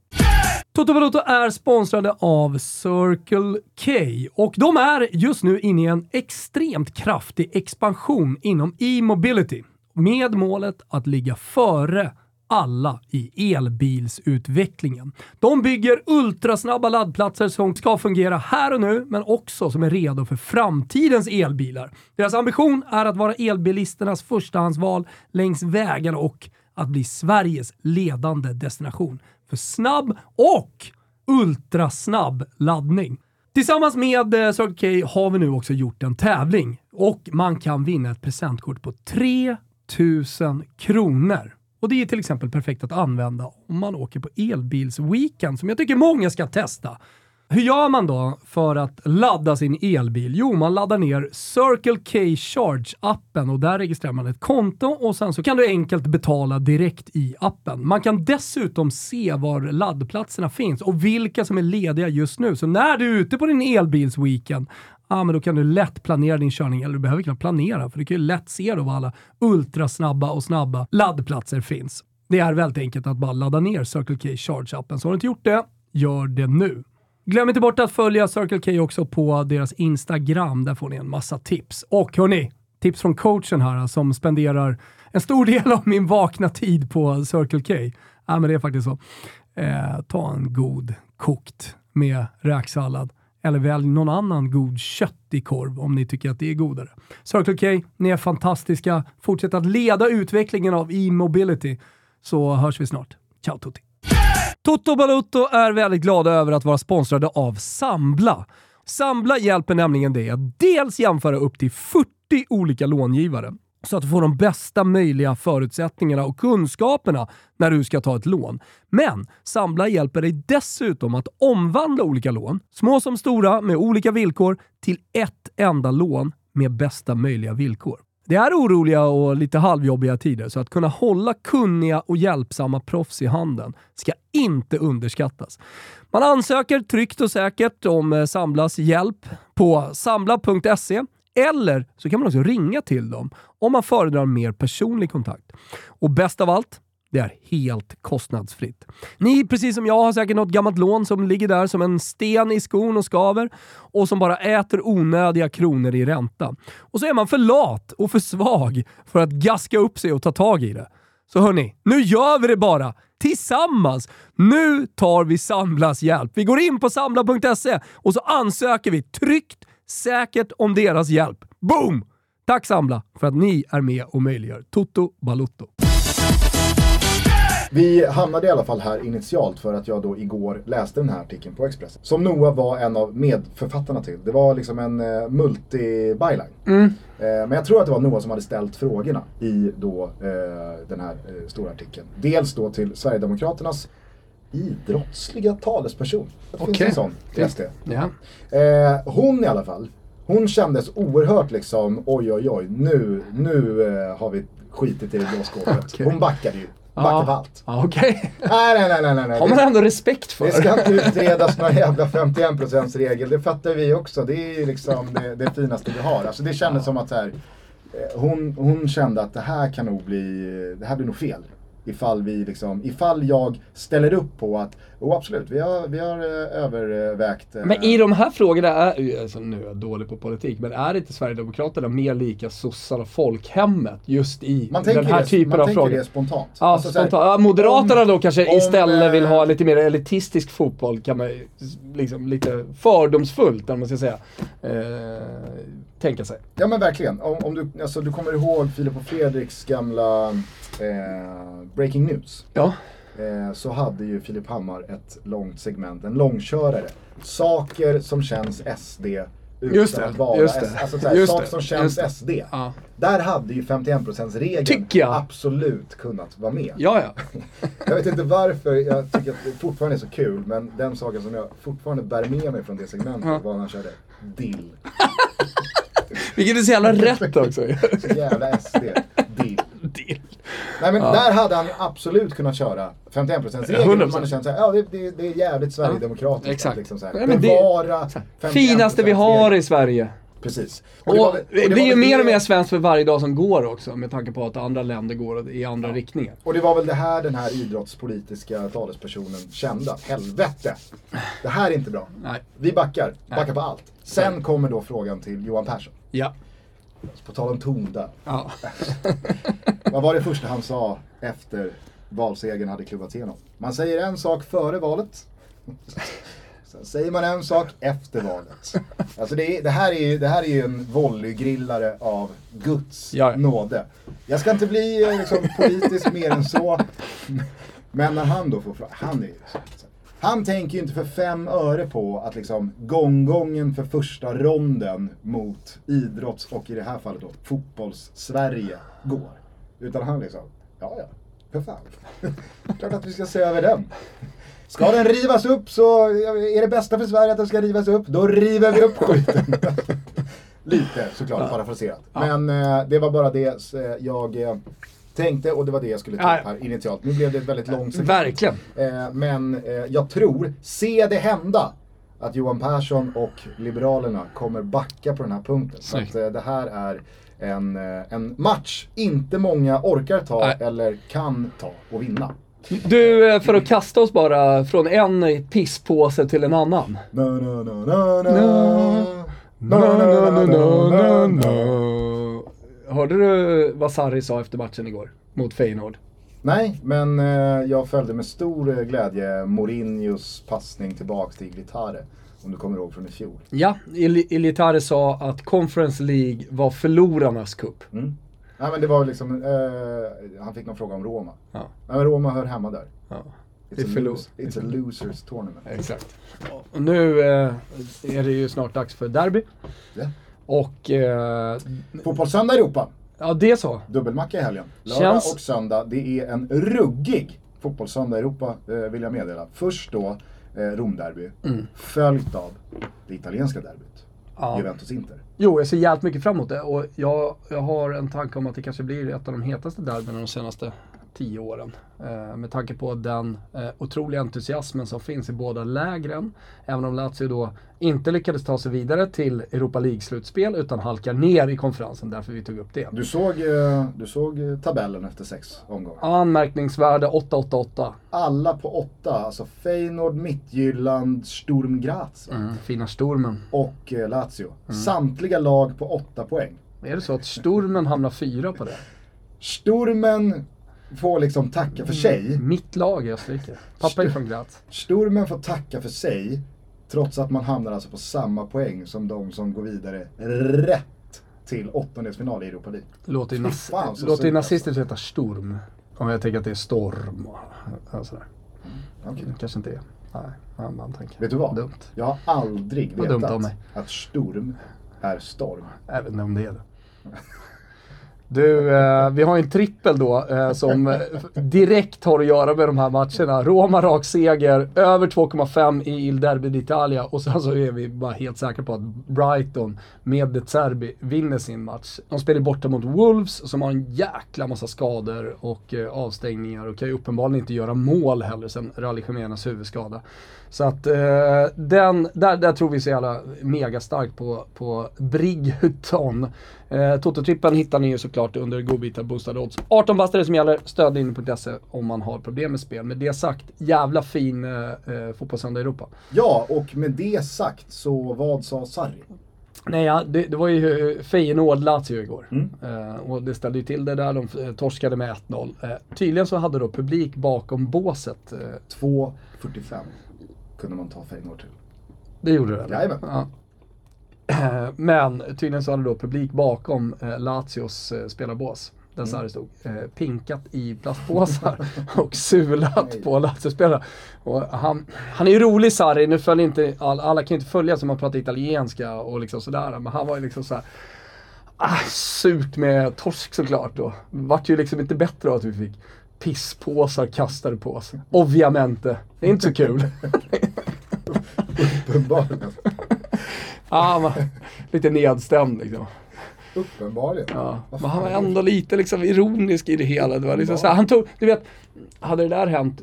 Toto Balotto är sponsrade av Circle K och de är just nu inne i en extremt kraftig expansion inom e-mobility med målet att ligga före alla i elbilsutvecklingen. De bygger ultrasnabba laddplatser som ska fungera här och nu, men också som är redo för framtidens elbilar. Deras ambition är att vara elbilisternas förstahandsval längs vägarna och att bli Sveriges ledande destination för snabb och ultrasnabb laddning. Tillsammans med eh, Circle K har vi nu också gjort en tävling och man kan vinna ett presentkort på 3000 kronor. Och det är till exempel perfekt att använda om man åker på elbilsweekend som jag tycker många ska testa. Hur gör man då för att ladda sin elbil? Jo, man laddar ner Circle K Charge-appen och där registrerar man ett konto och sen så kan du enkelt betala direkt i appen. Man kan dessutom se var laddplatserna finns och vilka som är lediga just nu. Så när du är ute på din elbilsweekend, ja, men då kan du lätt planera din körning, eller du behöver knappt planera, för du kan ju lätt se då var alla ultrasnabba och snabba laddplatser finns. Det är väldigt enkelt att bara ladda ner Circle K Charge-appen. Så har du inte gjort det, gör det nu. Glöm inte bort att följa Circle K också på deras Instagram. Där får ni en massa tips. Och hörni, tips från coachen här alltså, som spenderar en stor del av min vakna tid på Circle K. Ja, men det är faktiskt så. Eh, ta en god kokt med räksallad eller välj någon annan god köttig korv om ni tycker att det är godare. Circle K, ni är fantastiska. Fortsätt att leda utvecklingen av e-mobility så hörs vi snart. Ciao tutti! Toto Balutto är väldigt glada över att vara sponsrade av Sambla. Sambla hjälper nämligen dig att dels jämföra upp till 40 olika långivare så att du får de bästa möjliga förutsättningarna och kunskaperna när du ska ta ett lån. Men Sambla hjälper dig dessutom att omvandla olika lån, små som stora med olika villkor, till ett enda lån med bästa möjliga villkor. Det är oroliga och lite halvjobbiga tider, så att kunna hålla kunniga och hjälpsamma proffs i handen ska inte underskattas. Man ansöker tryggt och säkert om eh, Samblas hjälp på sambla.se eller så kan man också ringa till dem om man föredrar mer personlig kontakt. Och bäst av allt, det är helt kostnadsfritt. Ni, precis som jag, har säkert något gammalt lån som ligger där som en sten i skon och skaver och som bara äter onödiga kronor i ränta. Och så är man för lat och för svag för att gaska upp sig och ta tag i det. Så hörni, nu gör vi det bara! Tillsammans! Nu tar vi Samblas hjälp. Vi går in på sambla.se och så ansöker vi tryggt, säkert om deras hjälp. Boom! Tack Sambla för att ni är med och möjliggör Toto Balutto. Vi hamnade i alla fall här initialt för att jag då igår läste den här artikeln på Expressen. Som Noah var en av medförfattarna till. Det var liksom en uh, multi-byline. Mm. Uh, men jag tror att det var Noah som hade ställt frågorna i då uh, den här uh, stora artikeln. Dels då till Sverigedemokraternas idrottsliga talesperson. Det finns Okej. en sån. Ja. Eh, hon i alla fall, hon kändes oerhört liksom oj oj oj, nu, nu eh, har vi skitit i det blå skåpet. Okej. Hon backade ju. Backade på allt. Ja, Okej. Nej, nej, nej, nej, nej. nej. har man Det, ändå respekt för. det ska inte utredas någon jävla 51% regel. Det fattar vi också. Det är ju liksom det, det finaste vi har. Alltså det kändes som att så här, eh, hon, hon kände att det här kan nog bli, det här blir nog fel. Ifall vi liksom, ifall jag ställer upp på att, oh absolut, vi har, vi har eh, övervägt. eh, Men i de här frågorna, är, alltså nu är jag dålig på politik, men är inte Sverigedemokraterna mer lika sossarna folkhemmet just i man tänker den här det, typen man av tänker frågor? det spontant. Ja, Alltså så här, spontant. Ja, Moderaterna om- då kanske om, istället vill eh, ha lite mer elitistisk fotboll, kan man liksom lite fördomsfullt, om man ska säga, eh, tänka sig. Ja men verkligen. Om, om du, alltså, du kommer ihåg Filip och Fredriks gamla eh, Breaking News. Ja. eh, så hade ju Filip Hammar ett långt segment, en långkörare. Saker som känns SD utan Just det, att vara just det. Alltså såhär, Just saker det, som just känns det. SD. Ja. Där hade ju 51%-regeln Tycker jag. absolut kunnat vara med. Ja, ja. Jag vet inte varför jag tycker att det fortfarande är så kul, men den saken som jag fortfarande bär med mig från det segmentet Ja. var när han körde dill. Vilket är så jävla rätt också. Så jävla SD. Dill. Dill. Nej men Ja. där hade han absolut kunnat köra 51%-regeln. 100%. Man hade känt såhär, ja det, det, det är jävligt Sverigedemokratiskt. Exakt. Att liksom så här, Nej, men det- bevara 51%. Finaste vi har i Sverige. Precis. Och det var och det var blir ju mer det- och mer svenskt för varje dag som går också med tanke på att andra länder går i andra riktningar. Och det var väl det här den här idrottspolitiska talespersonen kände att helvete, det här är inte bra. Nej. Vi backar, backar Nej. på allt. Sen kommer då frågan till Johan Persson. Ja. På tal om ton där. ja. Vad var det första han sa efter valsegern hade klubbats igenom? Man säger en sak före valet. Sen säger man en sak efter valet. Alltså det, är, det, här, är ju, det här är ju en volleygrillare av Guds Ja, nåde. Jag ska inte bli eh, liksom, politisk mer än så. Men när han då får frågan, han är ju. Han tänker ju inte för fem öre på att liksom gånggången för första ronden mot idrotts och i det här fallet då fotbolls-Sverige går. Utan han liksom, ja ja, för fan. Klart att vi ska se över den. Ska den rivas upp så är det bästa för Sverige att den ska rivas upp, då river vi upp skiten. Lite såklart parafraserat. Men eh, det var bara det eh, jag eh, tänkte och det var det jag skulle ta upp här initialt. Nu blev det ett väldigt långt segment. Verkligen. Eh, men eh, jag tror, se det hända, att Johan Persson och Liberalerna kommer backa på den här punkten. Så att eh, det här är en, eh, en match inte många orkar ta Nej. eller kan ta och vinna. Du, eh, för att kasta oss bara från en pisspåse till en annan. Na, na, na, Hörde du vad Sarri sa efter matchen igår? Mot Feyenoord. Nej, men eh, jag följde med stor eh, glädje Mourinhos passning tillbaks till Iglitare. Om du kommer ihåg från i fjol. Ja, Ilitare sa att Conference League var förlorarnas cup. Mm. Nej men det var liksom, eh, han fick någon fråga om Roma. Ja, Nej men Roma hör hemma där. ja. It's, Det är a, förlor- lose, it's a losers tournament. Exakt. Och nu eh, är det ju snart dags för derby. Ja. Och eh, Fotbollssöndag i Europa. ja, det så. Dubbelmacka i helgen. Lördag Känns- och söndag. Det är en ruggig fotbollssöndag i Europa eh, vill jag meddela. Först då eh, Romderby. Följt av det italienska derbyt. Mm. Ja. Juventus-Inter. Jo, jag ser jävligt mycket fram emot det och jag, jag har en tanke om att det kanske blir ett av de hetaste derbyna de senaste tio åren. Eh, med tanke på den eh, otroliga entusiasmen som finns i båda lägren. Även om Lazio då inte lyckades ta sig vidare till Europa League-slutspel utan halkar ner i konferensen, därför vi tog upp det. Du såg, eh, du såg tabellen efter sex omgångar. Anmärkningsvärde 8-8-8. Alla på åtta. Alltså Feyenoord, Midtjylland, Sturm Graz Mm, fina Stormen. och Lazio. Mm. Samtliga lag på åtta poäng. Är det så att Stormen hamnar fyra på det? Sturmen får liksom tacka för sig. Mitt lag i Österrike. Pappa är från Graz. Sturmen får tacka för sig. Trots att man hamnar alltså på samma poäng som de som går vidare rätt till åttondelsfinal i Europa League. Låter ju, nas- låter nazistiskt heta Sturm. Om jag tänker att det är storm och, sådär. Okej. Det kanske inte är. Nej, man tänker. Vet du vad? Dumt. Jag har aldrig vetat att Sturm är storm. Inte om det är det. Du, eh, vi har ju en trippel då eh, som direkt har att göra med de här matcherna. Roma rak seger, över 2,5 i Il Derby d'Italia och sen så är vi bara helt säkra på att Brighton med De Zerbi vinner sin match. De spelar borta mot Wolves som har en jäkla massa skador och eh, avstängningar och kan ju uppenbarligen inte göra mål heller sen Rally Khemenas huvudskada. Så att eh, den, där, där tror vi så jävla mega starkt på, på Brighton. Eh, Toto-trippen hittar ni ju såklart under godbitar boostade odds. 18 bastare som gäller, stödlinjen.se om man har problem med spel. Med det sagt, jävla fin eh, eh, fotbollssöndag i Europa. Ja, och med det sagt så vad sa Sarri? Nej, ja, det, det var ju eh, Feyenoord-Lazio igår. Mm. Eh, och det ställde ju till det där, de eh, torskade med 1-0. Eh, tydligen så hade då publik bakom båset. Eh, 2.45 kunde man ta Feyenoord till. Det gjorde det? Jajamän. Ja. Men tydligen så hade då publik bakom eh, Lazios eh, spelarbås. där Sarri stod. Eh, pinkat i plastpåsar och sulat på Lazio-spelare. Och han, han är ju rolig Sarri, nu följer inte, all, alla kan ju inte följa som man pratar italienska och liksom sådär. Men han var ju liksom såhär, ah, surt med torsk såklart då. Vart ju liksom inte bättre av att vi fick pisspåsar kastade på oss. Ovviamente. Det är inte så kul. Uppenbarligen. Ah, man, lite nedstämd liksom. Uppenbarligen. Ja. Men han var ändå lite liksom ironisk i det hela. Det var liksom så här, han tog, du vet, hade det där hänt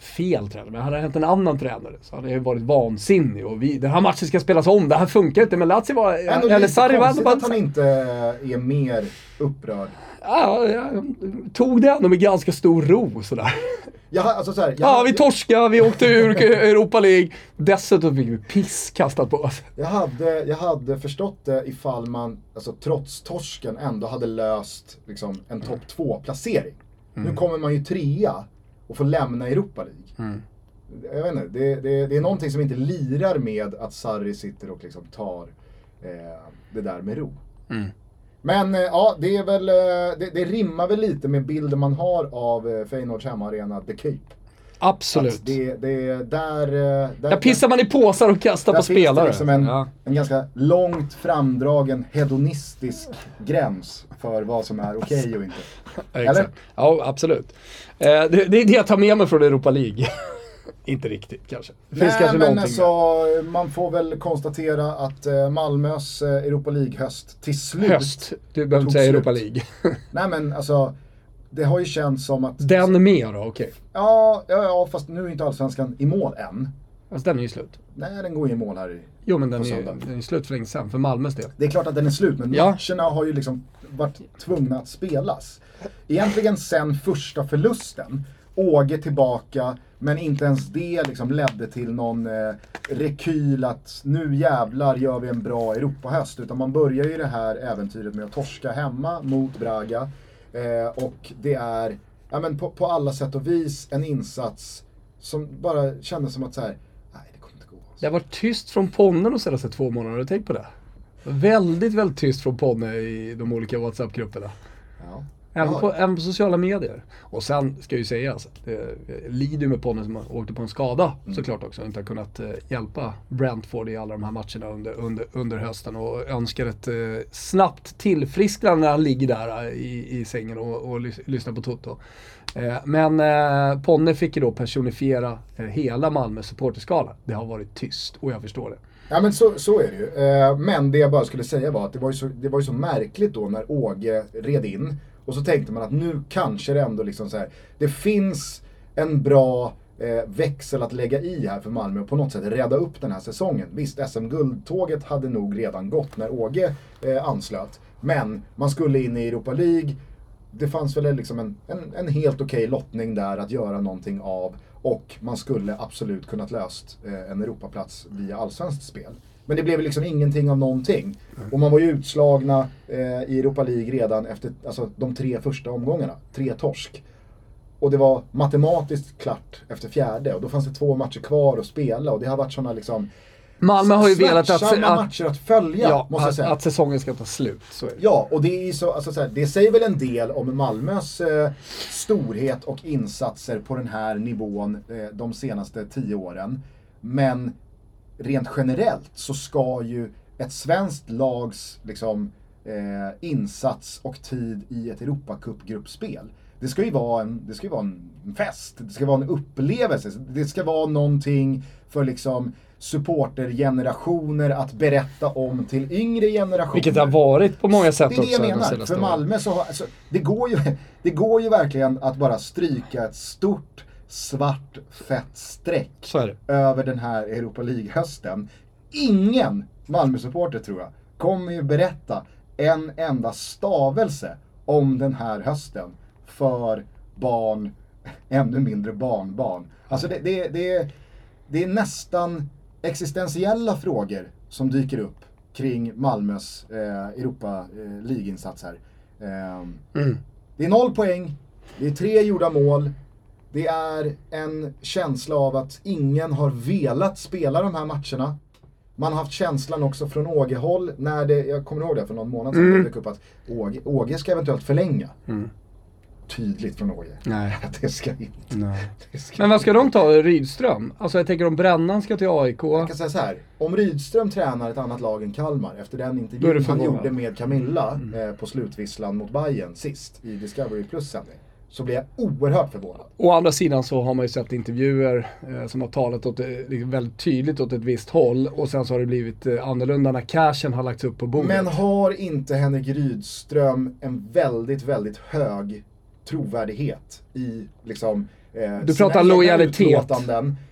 fel tränare, men hade det hänt en annan tränare så hade jag ju varit vansinnig och vi, den här matchen ska spelas om, det här funkar inte. Men Lazio var, Ändå eller Sarri var ändå att han inte är mer upprörd. Ja, jag tog det ändå med ganska stor ro sådär. Jag, alltså så här, jag, Ja, vi torskade, vi åkte ur Europa League. Dessutom fick vi piss kastat på oss. Jag hade, jag hade förstått det ifall man, alltså trots torsken, ändå hade löst liksom, en topp 2-placering. Mm. Nu kommer man ju trea och får lämna Europa League. Jag vet inte, det, det, det är någonting som inte lirar med att Sarri sitter och liksom tar eh, det där med ro. Mm. Men eh, ja, det är väl, eh, det, det rimmar väl lite med bilden man har av eh, Feyenoords hemmaarena The Cape. Absolut. Det, det, där, där, Där pissar man i påsar och kastar där på finns det spelare. liksom en, Ja. en ganska långt framdragen hedonistisk gräns för vad som är okej och inte. Exakt. Ja, absolut. Det, det är det jag tar med mig från Europa League. inte riktigt kanske. Det finns Nej kanske men alltså, man får väl konstatera att eh, Malmös eh, Europa League-höst till slut. Höst. Du behöver inte säga slut. Europa League. Nej men alltså, det har ju känts som att... Den är med då, okej. Ja, ja, ja, fast nu är inte Allsvenskan i mål än. Alltså den är ju slut. Nej, den går ju i mål här i... Jo men den är, ju- den är slut för länge sedan, för Malmös del. Det är klart att den är slut, men Ja. matcherna har ju liksom varit tvungna att spelas. Egentligen sen första förlusten. Åge tillbaka, men inte ens det liksom ledde till någon eh, rekyl att nu jävlar gör vi en bra Europahöst. Utan man börjar ju det här äventyret med att torska hemma mot Braga. Eh, och det är, ja men på, på alla sätt och vis, en insats som bara kändes som att så här, nej det kommer inte gå. Det har varit tyst från Ponne de senaste två månaderna, har du tänkt på det? Väldigt, väldigt tyst från Ponne i de olika WhatsApp-grupperna. Ja. Även, på, även på sociala medier. Och sen ska ju sägas, det lider ju med Ponne som åkte på en skada Mm. såklart också. Inte har kunnat eh, hjälpa Brentford i alla de här matcherna under, under, under hösten. Och önskar ett eh, snabbt tillfrisknande när han ligger där eh, i, i sängen och, och lys, lyssnar på Toto. Eh, men eh, Ponne fick ju då personifiera eh, hela Malmös supporterskala. Det har varit tyst och jag förstår det. Ja men så, så är det ju. Eh, men det jag bara skulle säga var att det var, ju så, det var ju så märkligt då när Åge red in. Och så tänkte man att nu kanske det ändå liksom så här. Det finns en bra eh, växel att lägga i här för Malmö och på något sätt rädda upp den här säsongen. Visst, SM-guldtåget hade nog redan gått när Åge eh, anslöt. Men man skulle in i Europa League. Det fanns väl liksom en, en, en helt okej lottning där att göra någonting av. Och man skulle absolut kunnat löst eh, en Europaplats via allsvenskt spel. Men det blev liksom ingenting av någonting. Och man var ju utslagna eh, i Europa League redan efter alltså, de tre första omgångarna. Tre torsk. Och det var matematiskt klart efter fjärde och då fanns det två matcher kvar att spela och det har varit sådana liksom Malmö har ju velat att, att, matcher att följa, ja, måste att, säga. att säsongen ska ta slut. Så. Ja, och det, är så, alltså så här, det säger väl en del om Malmös eh, storhet och insatser på den här nivån eh, de senaste tio åren. Men rent generellt så ska ju ett svenskt lags liksom, eh, insats och tid i ett Europacup-gruppspel det ska ju vara en, det ska ju vara en fest, det ska vara en upplevelse, det ska vara någonting för liksom supportergenerationer att berätta om till yngre generationer. Vilket det har varit på många sätt Det är det också jag menar. För. Malmö så alltså, det, går ju, det går ju verkligen att bara stryka ett stort svart fett streck över den här Europa League-hösten. Ingen Malmö-supporter tror jag kommer ju berätta en enda stavelse om den här hösten för barn, ännu mindre barnbarn. Alltså det, det, det, det är nästan existentiella frågor som dyker upp kring Malmös eh, Europa eh, League-insats här. Ehm, Mm. det är noll poäng, det är tre gjorda mål, det är en känsla av att ingen har velat spela de här matcherna. Man har haft känslan också från Åge-håll när det, jag kommer ihåg det för någon månad sedan, Mm. det upp att Åge, Åge ska eventuellt förlänga. Tydligt från Åge. Nej. Det ska inte. Det ska Men vad ska de ta? Rydström? Alltså jag tänker om Brännan ska till AIK. Jag kan säga så här. Om Rydström tränar ett annat lag än Kalmar efter den intervjun han gjorde med Camilla eh, på slutvisslan mot Bayern sist i Discovery Plus sändning. Så blir jag oerhört förvånad. Å andra sidan så har man ju sett intervjuer eh, som har talat åt, eh, liksom väldigt tydligt åt ett visst håll och sen så har det blivit eh, annorlunda när cashen har lagts upp på bordet. Men har inte Henrik Rydström en väldigt, väldigt hög trovärdighet i liksom eh, Du pratar lojalitet.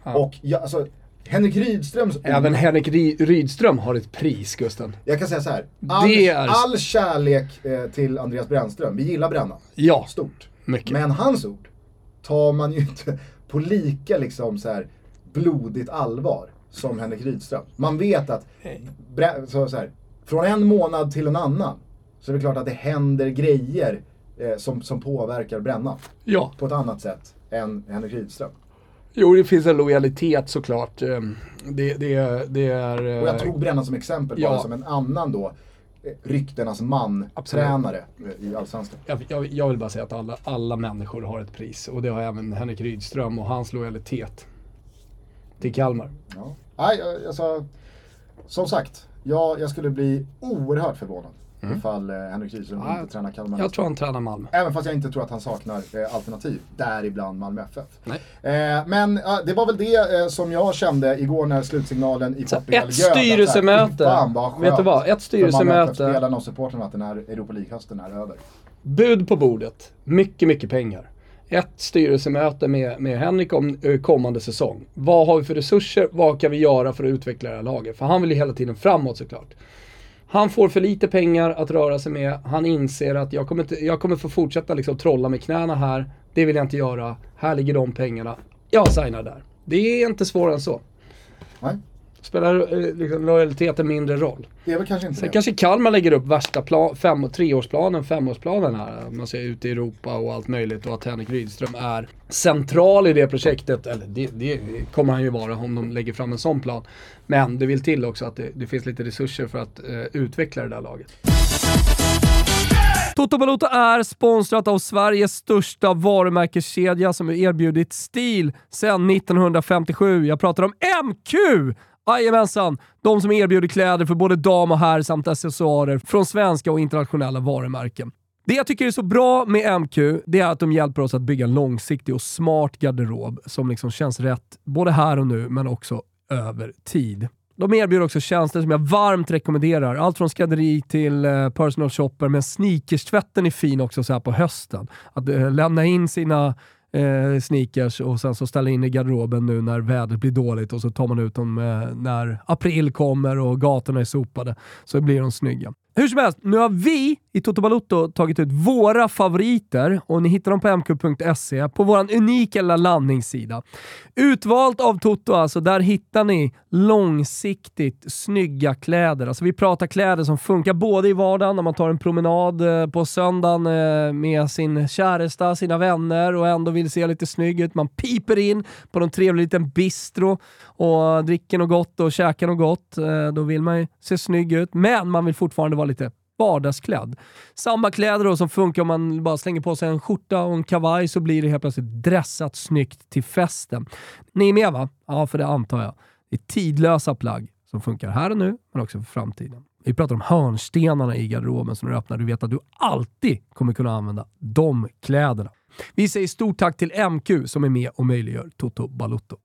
Ja. Och ja, alltså, Henrik Rydströms Även Henrik Ry- Rydström har ett pris, Gusten. Jag kan säga så här. All, är- all kärlek eh, till Andreas Brännström. Vi gillar Brännan. Ja, Stort. Mycket. Men hans ord tar man ju inte på lika liksom så här blodigt allvar som Henrik Rydström. Man vet att så, så här, från en månad till en annan så är det klart att det händer grejer eh, som, som påverkar Brännan Ja, på ett annat sätt än Henrik Rydström. jo det finns en lojalitet såklart. Eh, Det, det, det är... Och jag eh, tog Brännan som exempel Ja. bara som en annan då ryktenas man-tränare eh, i Allsvenskan. Jag, jag, jag vill bara säga att alla, alla människor har ett pris och det har även Henrik Rydström och hans lojalitet till Kalmar. Ja. Nej, alltså, som sagt, jag, jag skulle bli oerhört förvånad ifall eh, Henrik Rydström Ja, inte tränar Kalmar. Jag tror han tränar Malmö. Även fast jag inte tror att han saknar eh, alternativ, däribland Malmö FF. Nej. Eh, men det var väl det eh, som jag kände igår när slutsignalen i Portugal ett styrelsemöte. fan vad skönt Vet du vad? Ett för styrelsemöte. FF-spelarna och supportrarna att den här Europa League-hösten är över. Bud på bordet. Mycket, mycket pengar. Ett styrelsemöte med, med Henrik om eh, kommande säsong. Vad har vi för resurser? Vad kan vi göra för att utveckla det här laget? För han vill ju hela tiden framåt såklart. Han får för lite pengar att röra sig med. Han inser att jag kommer, inte, jag kommer få fortsätta liksom trolla med knäna här. Det vill jag inte göra. Här ligger de pengarna. Jag signar där. Det är inte svårare än så. Nej, Spelar eh, liksom, lojaliteten mindre roll. det är väl kanske inte Sen det. kanske Kalmar lägger upp värsta plan, fem, treårsplanen, femårsplanen här. Man ser ut i Europa och allt möjligt och att Henrik Rydström är central i det projektet. Eller det, det kommer han ju vara om de lägger fram en sån plan. Men det vill till också att det, det finns lite resurser för att eh, utveckla det där laget. Toto Balotto är sponsrat av Sveriges största varumärkeskedja som har erbjudit stil sedan 1957. Jag pratar om MQ! Jajamensan! De som erbjuder kläder för både dam och herr samt accessoarer från svenska och internationella varumärken. Det jag tycker är så bra med MQ, det är att de hjälper oss att bygga en långsiktig och smart garderob som liksom känns rätt både här och nu, men också över tid. De erbjuder också tjänster som jag varmt rekommenderar. Allt från skrädderi till eh, personal shopper, men sneakers-tvätten är fin också så här på hösten. Att eh, lämna in sina eh, sneakers och sen så ställa in i garderoben nu när vädret blir dåligt och så tar man ut dem eh, när april kommer och gatorna är sopade. Så blir de snygga. Hur som helst, nu har vi i Toto Balotto tagit ut våra favoriter och ni hittar dem på mq.se på vår unika lilla landningssida. Utvalt av Toto alltså, där hittar ni långsiktigt snygga kläder. Alltså vi pratar kläder som funkar både i vardagen när man tar en promenad eh, på söndagen eh, med sin käresta, sina vänner och ändå vill se lite snygg ut. Man piper in på någon trevlig liten bistro och dricker något gott och käkar något gott. Då vill man ju se snygg ut, men man vill fortfarande vara vara lite vardagsklädd. Samma kläder då som funkar om man bara slänger på sig en skjorta och en kavaj så blir det helt plötsligt dressat snyggt till festen. Ni är med va? Ja, för det antar jag. Det är tidlösa plagg som funkar här och nu, men också för framtiden. Vi pratar om hörnstenarna i garderoben som du öppnar, du vet att du alltid kommer kunna använda de kläderna. Vi säger stort tack till MQ som är med och möjliggör Toto Balotto.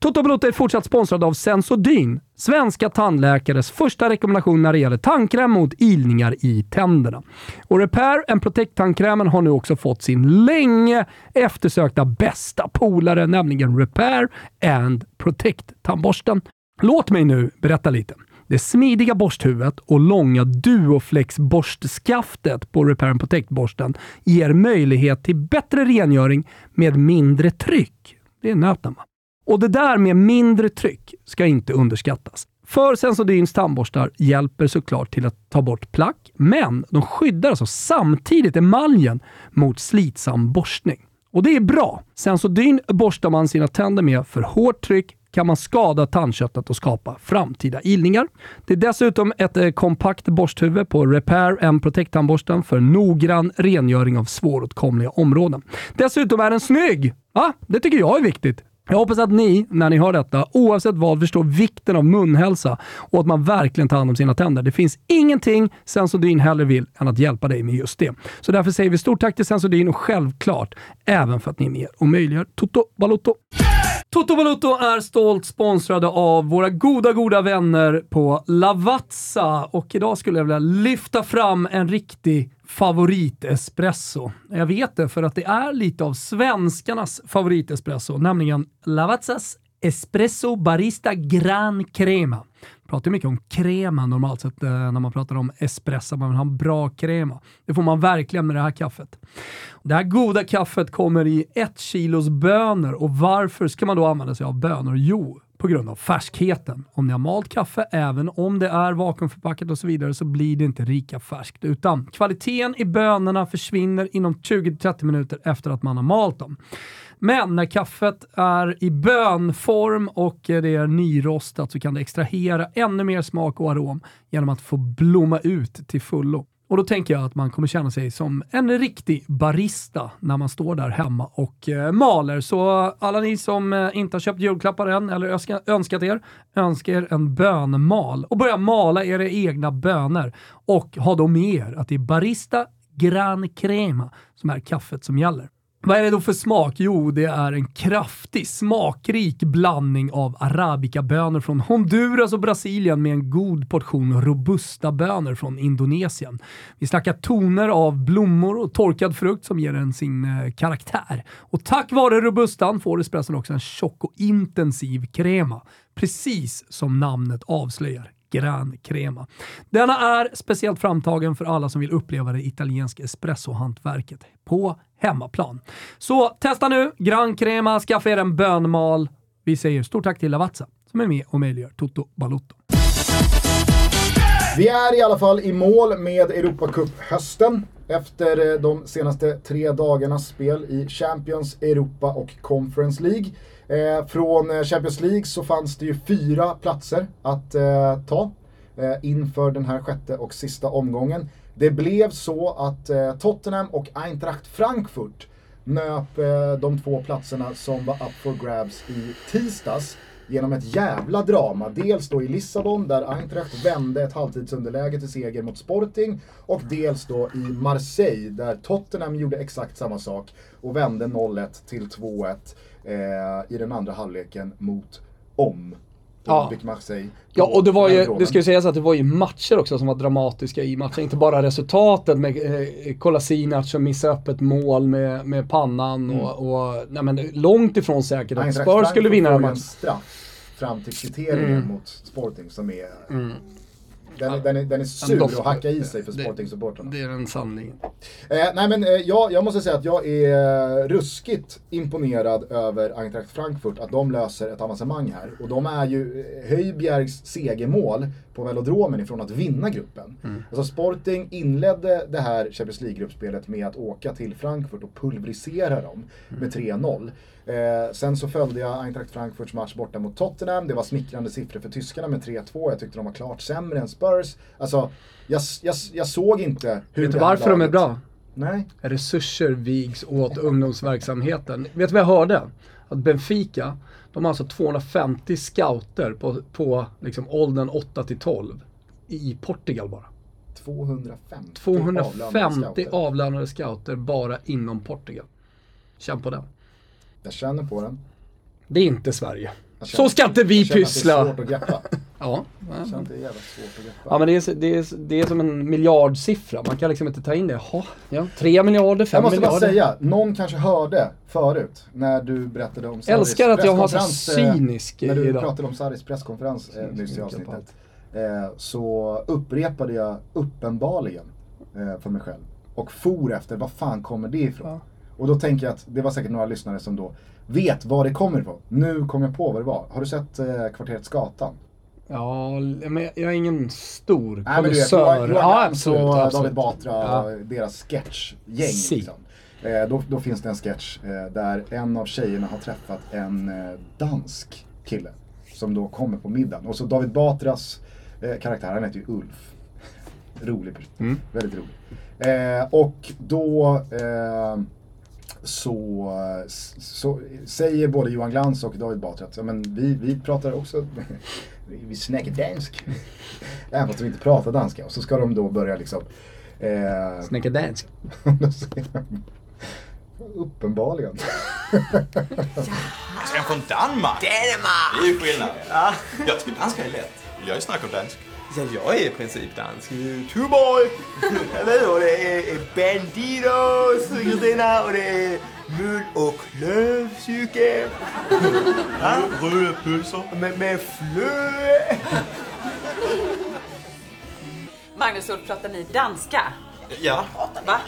Toto Balotto är fortsatt sponsrad av Sensodyne, svenska tandläkares första rekommendation när det gäller tandkräm mot ilningar i tänderna. Och Repair and Protect-tandkrämen har nu också fått sin länge eftersökta bästa polare, nämligen Repair and Protect-tandborsten. Låt mig nu berätta lite. Det smidiga borsthuvudet och långa Duoflex-borstskaftet på Repair and Protect-borsten ger möjlighet till bättre rengöring med mindre tryck. Det är nöten va? Och det där med mindre tryck ska inte underskattas. För Sensodyns tandborstar hjälper såklart till att ta bort plack, men de skyddar alltså samtidigt emaljen mot slitsam borstning. Och det är bra. Sensodyn borstar man sina tänder med för hårt tryck kan man skada tandköttet och skapa framtida ilningar. Det är dessutom ett eh, kompakt borsthuvud på Repair and Protect-tandborsten för noggrann rengöring av svåråtkomliga områden. Dessutom är den snygg! Ja, det tycker jag är viktigt. Jag hoppas att ni, när ni hör detta, oavsett vad, förstår vikten av munhälsa och att man verkligen tar hand om sina tänder. Det finns ingenting Sensodyne hellre vill än att hjälpa dig med just det. Så därför säger vi stort tack till Sensodyne och självklart även för att ni är med och möjliggör Toto Balotto. Toto Balotto är stolt sponsrade av våra goda, goda vänner på Lavazza och idag skulle jag vilja lyfta fram en riktig favoritespresso. Jag vet det för att det är lite av svenskarnas favoritespresso, nämligen Lavazzas Espresso Barista Gran Crema. Pratar mycket om crema normalt sett eh, när man pratar om espresso. Man vill ha en bra crema. Det får man verkligen med det här kaffet. Det här goda kaffet kommer i ett kilos bönor och varför ska man då använda sig av bönor? Jo, på grund av färskheten. Om ni har malt kaffe, även om det är vakuumförpackat och så vidare, så blir det inte lika färskt. Utan kvaliteten i bönorna försvinner inom 20-30 minuter efter att man har malt dem. Men när kaffet är i bönform och det är nyrostat så kan det extrahera ännu mer smak och arom genom att få blomma ut till fullo. Och då tänker jag att man kommer känna sig som en riktig barista när man står där hemma och eh, maler. Så alla ni som eh, inte har köpt julklappar än eller önska, önskat er, önskar er en bönmal och börja mala era egna bönor. Och ha då med er att det är Barista Gran Crema som är kaffet som gäller. Vad är det då för smak? Jo, det är en kraftig, smakrik blandning av arabica-bönor från Honduras och Brasilien med en god portion robusta bönor från Indonesien. Vi snackar toner av blommor och torkad frukt som ger den sin eh, karaktär. Och tack vare robustan får espresson också en tjock och intensiv krema. Precis som namnet avslöjar. Gran Crema. Denna är speciellt framtagen för alla som vill uppleva det italienska espressohantverket på hemmaplan. Så testa nu Gran Crema, skaffa er en bönmal. Vi säger stort tack till Lavazza som är med och möjliggör Toto Balotto. Vi är i alla fall i mål med Europacup-hösten efter eh, de senaste tre dagarnas spel i Champions, Europa och Conference League. Eh, från eh, Champions League så fanns det ju fyra platser att eh, ta eh, inför den här sjätte och sista omgången. Det blev så att eh, Tottenham och Eintracht Frankfurt nöp eh, de två platserna som var up for grabs i tisdags genom ett jävla drama. Dels då i Lissabon där Eintracht vände ett halvtidsunderläge till seger mot Sporting och dels då i Marseille där Tottenham gjorde exakt samma sak och vände 0-1 till 2-1 eh, i den andra halvleken mot om. Ja. Marseille. Ja, och det var ju, det ska ju sägas att det var ju matcher också som var dramatiska i matchen. Inte bara resultatet med eh, Kolasinac som missade upp ett mål med, med pannan och, och nej, men långt ifrån säkert att Spurs skulle vinna den matchen. straff fram till kvitteringen Mm. mot Sporting som är... Den, är- den, är, den är sur En att hacka i sig för det- Sporting-supportrarna. Det är den sanningen. Eh, nej men eh, jag, jag måste säga att jag är ruskigt imponerad över Eintracht Frankfurt, att de löser ett avancemang här. Och de är ju eh, Höjbjergs segermål på velodromen ifrån att vinna gruppen. Alltså Sporting inledde det här Champions League-gruppspelet med att åka till Frankfurt och pulverisera dem med 3-0. Eh, sen så följde jag Eintracht Frankfurts match borta mot Tottenham. Det var smickrande siffror för tyskarna med 3-2. Jag tyckte de var klart sämre än Spurs. Alltså, jag, jag, jag såg inte hur Vet du varför de är laget- bra? Nej. Resurser vigs åt ungdomsverksamheten. Vet du vad jag hörde? Att Benfica, de har alltså 250 scouter på, på liksom åldern 8 till 12 i Portugal bara. 250 250 avlönade scouter. avlönade scouter bara inom Portugal. Känn på den. Jag känner på den. Det är inte Sverige. Så ska inte vi pyssla. Det är svårt att greppa. Ja, Jag känner att det är jävligt svårt att greppa. ja men det är, det, är, det är som en miljardsiffra. Man kan liksom inte ta in det. Jaha, ja, 3 miljarder, 5 jag måste bara miljarder. säga, någon kanske hörde förut när du berättade om Saris Älskar att jag har så eh, cynisk När du idag. pratade om Saris presskonferens eh, nyss i avsnittet. Eh, så upprepade jag uppenbarligen eh, för mig själv. Och for efter, vad fan kommer det ifrån? Ja. Och då tänker jag att det var säkert några lyssnare som då vet var det kommer ifrån. Nu kom jag på vad det var. Har du sett eh, Kvarteret Skatan? Ja, men jag är ingen stor Nej men du vet, Ja, absolut, och absolut. David Batra, Ja. deras sketchgäng. Si. Liksom. Eh, då, då finns det en sketch eh, där en av tjejerna har träffat en eh, dansk kille. som då kommer på middagen. Och så David Batras eh, karaktär, han heter ju Ulf. rolig. Mm. Väldigt rolig. Eh, och då eh, så, så säger både Johan Glans och David Batra att ja, men vi, vi pratar också, vi snackar dansk. Även fast vi inte pratar danska. Och så ska de då börja liksom eh, Snacka dansk. Uppenbarligen. Ska han från Danmark? Danmark! Det är ju skillnad. Ja. Jag tycker danska är lätt. Vill jag ju snacka dansk. Ja, jag är i princip dansk. Tuborg! Eller hur? Och det är Bandidos, Kristina, och det är mul och klövsyke. Ja, Röda pölser. med, med flö. Magnus pratar ni danska? Ja, Va?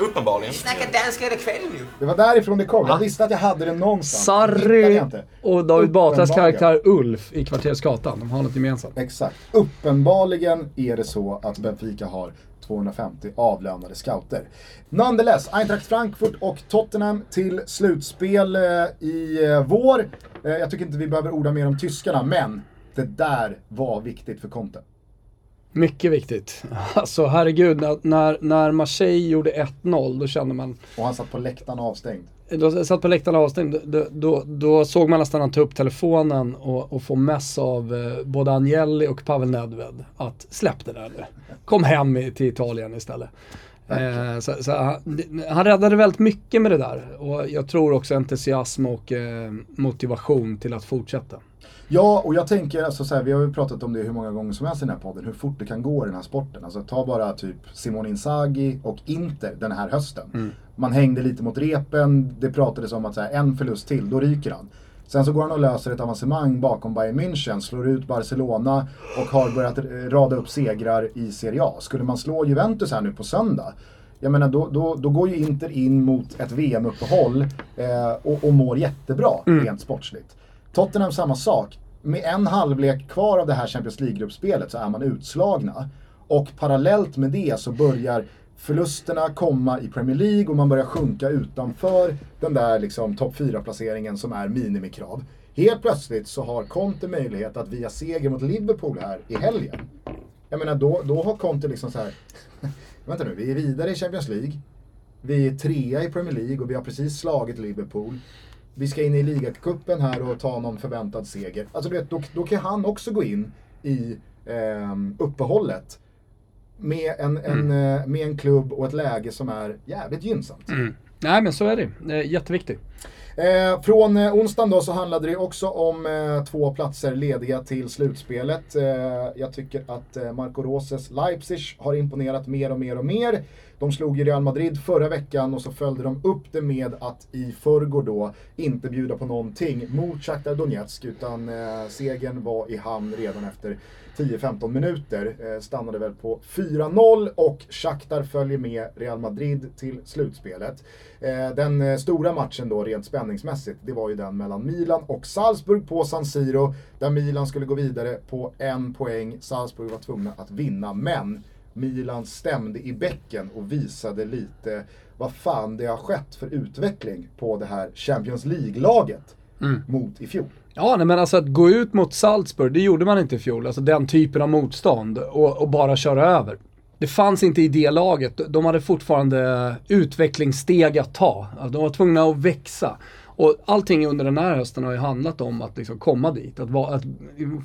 Uppenbarligen. Snacka danska hela kvällen ju. Det var därifrån det kom. Jag visste att jag hade det någonstans. Sarri jag inte. och David Batras karaktär Ulf i Kvarteret Skatan. De har något gemensamt. Exakt. Uppenbarligen är det så att Benfica har 250 avlönade scouter. Nonetheless, Eintracht Frankfurt och Tottenham till slutspel eh, i eh, vår. Eh, jag tycker inte vi behöver orda mer om tyskarna, men det där var viktigt för Conte. Mycket viktigt. Alltså herregud, när, när, Marseille gjorde 1-0 då kände man Och han satt på läktaren avstängd. Då satt på läktaren avstängd, då, då, då såg man nästan han ta upp telefonen och, och få mess av eh, både Agnelli och Pavel Nedved att släpp det där nu. Kom hem i, till Italien istället. Eh, så, så han, han räddade väldigt mycket med det där och jag tror också entusiasm och eh, motivation till att fortsätta. Ja, och jag tänker, alltså så här, vi har ju pratat om det hur många gånger som helst i den här podden, hur fort det kan gå i den här sporten. Alltså ta bara typ Simone Inzaghi och Inter den här hösten. Man hängde lite mot repen, det pratades om att så här, en förlust till, då ryker han. Sen så går han och löser ett avancemang bakom Bayern München, slår ut Barcelona och har börjat rada upp segrar i Serie A. Skulle man slå Juventus här nu på söndag, jag menar då, då, då går ju Inter in mot ett VM-uppehåll eh, och, och mår jättebra rent sportsligt. Tottenham samma sak. Med en halvlek kvar av det här Champions League-gruppspelet så är man utslagna. Och parallellt med det så börjar förlusterna komma i Premier League och man börjar sjunka utanför den där liksom topp 4-placeringen som är minimikrav. Helt plötsligt så har Conte möjlighet att via seger mot Liverpool här i helgen. Jag menar då, då har Conte liksom så här. Vänta nu, vi är vidare i Champions League. Vi är trea i Premier League och vi har precis slagit Liverpool. Vi ska in i ligacupen här och ta någon förväntad seger. Alltså du vet, då, då kan han också gå in i ehm, uppehållet med en, en, eh, med en klubb och ett läge som är jävligt gynnsamt. Nej men så är det, eh, jätteviktigt. Eh, från eh, onsdagen då så handlade det också om eh, två platser lediga till slutspelet. Eh, jag tycker att eh, Marco Roses Leipzig har imponerat mer och mer och mer. De slog ju Real Madrid förra veckan och så följde de upp det med att i förrgår då inte bjuda på någonting mot Shakhtar Donetsk utan eh, segern var i hamn redan efter 10-15 minuter. Eh, stannade väl på 4-0 och Shakhtar följer med Real Madrid till slutspelet. Eh, den eh, stora matchen då rent spännande spänningsmässigt, det var ju den mellan Milan och Salzburg på San Siro. Där Milan skulle gå vidare på en poäng. Salzburg var tvungna att vinna, men Milan stämde i bäcken och visade lite vad fan det har skett för utveckling på det här Champions League-laget mot i fjol. Ja, nej, men alltså att gå ut mot Salzburg, det gjorde man inte i fjol. Alltså den typen av motstånd och, och bara köra över. Det fanns inte i det laget. De hade fortfarande utvecklingssteg att ta. Alltså, de var tvungna att växa. Och allting under den här hösten har ju handlat om att liksom komma dit. Att vara, att,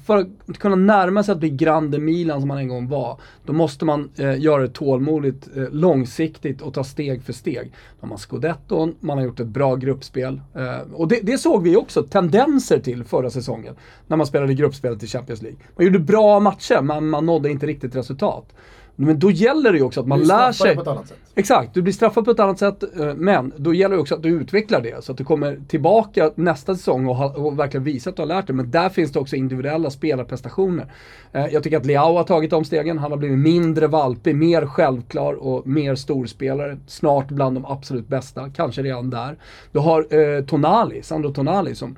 för att kunna närma sig att bli Grande Milan som man en gång var, då måste man eh, göra det tålmodigt, eh, långsiktigt och ta steg för steg. Då har man scudetton, man har gjort ett bra gruppspel. Eh, och det, det såg vi också tendenser till förra säsongen, när man spelade gruppspelet i Champions League. Man gjorde bra matcher, men man nådde inte riktigt resultat. Men då gäller det ju också att man Du lär sig. på ett annat sätt. Exakt, du blir straffad på ett annat sätt. eh, Men då gäller det också att du utvecklar det. Så att du kommer tillbaka nästa säsong och, ha, och verkligen visa att du har lärt dig. Men där finns det också individuella spelarprestationer. Eh, Jag tycker att Leao har tagit de stegen. Han har blivit mindre valpig, mer självklar och mer storspelare. Snart bland de absolut bästa, kanske redan där. Du har eh, Tonali, Sandro Tonali som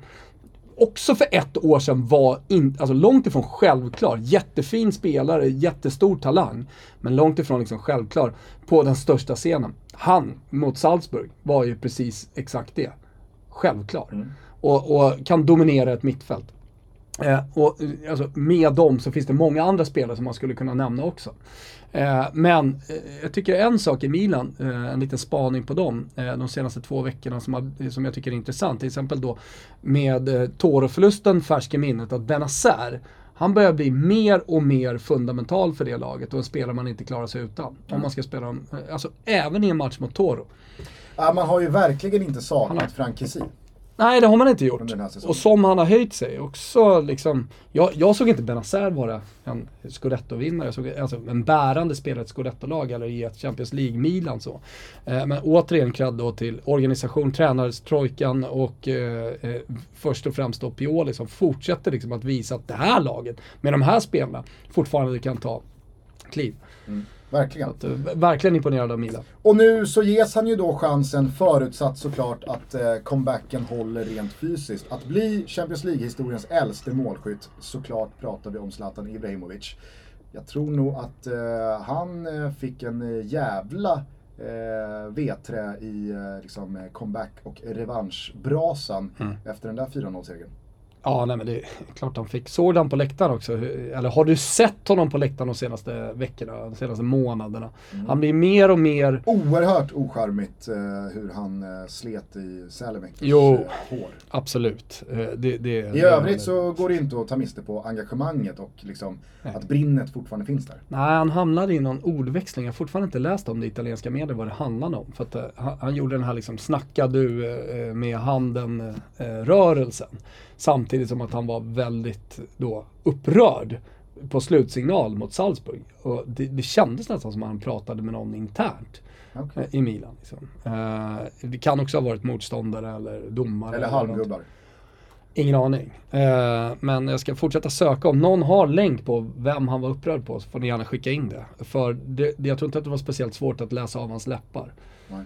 också för ett år sedan var in, alltså långt ifrån självklar. Jättefin spelare, jättestor talang. Men långt ifrån liksom självklar på den största scenen. Han mot Salzburg var ju precis exakt det. Självklar. Och, och kan dominera ett mittfält. Eh, och alltså, med dem så finns det många andra spelare som man skulle kunna nämna också. Eh, men eh, jag tycker en sak i Milan, eh, en liten spaning på dem, eh, de senaste två veckorna som, har, som jag tycker är intressant. Till exempel då med eh, Toro-förlusten färsk i minnet, att Benazer han börjar bli mer och mer fundamental för det laget och en spelare man inte klarar sig utan. Om man ska spela dem, alltså även i en match mot Toro. Ja, man har ju verkligen inte saknat Frank Kessie. Nej, det har man inte gjort. Och som han har höjt sig också liksom. Jag, jag såg inte Benazer vara en scudetto-vinnare. Jag såg alltså en bärande spelare i ett scudetto-lag eller i ett Champions League-Milan så. Eh, men återigen cred då till organisation, tränarstrojkan och eh, eh, först och främst då Pioli som fortsätter liksom att visa att det här laget med de här spelarna fortfarande kan ta kliv. Verkligen. Att, eh, verkligen imponerad av Milan. Och nu så ges han ju då chansen, förutsatt såklart att eh, comebacken håller rent fysiskt, att bli Champions League-historiens äldste målskytt. Såklart pratar vi om Zlatan Ibrahimovic. Jag tror nog att eh, han eh, fick en eh, jävla eh, vedträ i eh, liksom, comeback och revanschbrasan efter den där 4-0-segern. Ja, nej men det är klart han fick. Såg han på läktaren också? Eller har du sett honom på läktaren de senaste veckorna, de senaste månaderna? Han blir mer och mer, Oerhört ocharmigt eh, hur han eh, slet i Sälemäkis Jo. eh, hår. absolut. Eh, Det, det, I övrigt så går det inte att ta miste på engagemanget och liksom att brinnet fortfarande finns där. Nej, han hamnade i någon ordväxling. Jag har fortfarande inte läst om det i italienska medier vad det handlade om. För att eh, han, han gjorde den här liksom snacka du eh, med handen eh, rörelsen. Samtidigt som att han var väldigt då upprörd på slutsignal mot Salzburg. Och det, det kändes nästan som att han pratade med någon internt. Okej. eh, I Milan. Liksom. Eh, det kan också ha varit motståndare eller domare. Eller något. halmgubbar. Ingen aning. Eh, men jag ska fortsätta söka. Om någon har länk på vem han var upprörd på så får ni gärna skicka in det. För det, det, jag tror inte att det var speciellt svårt att läsa av hans läppar. Nej,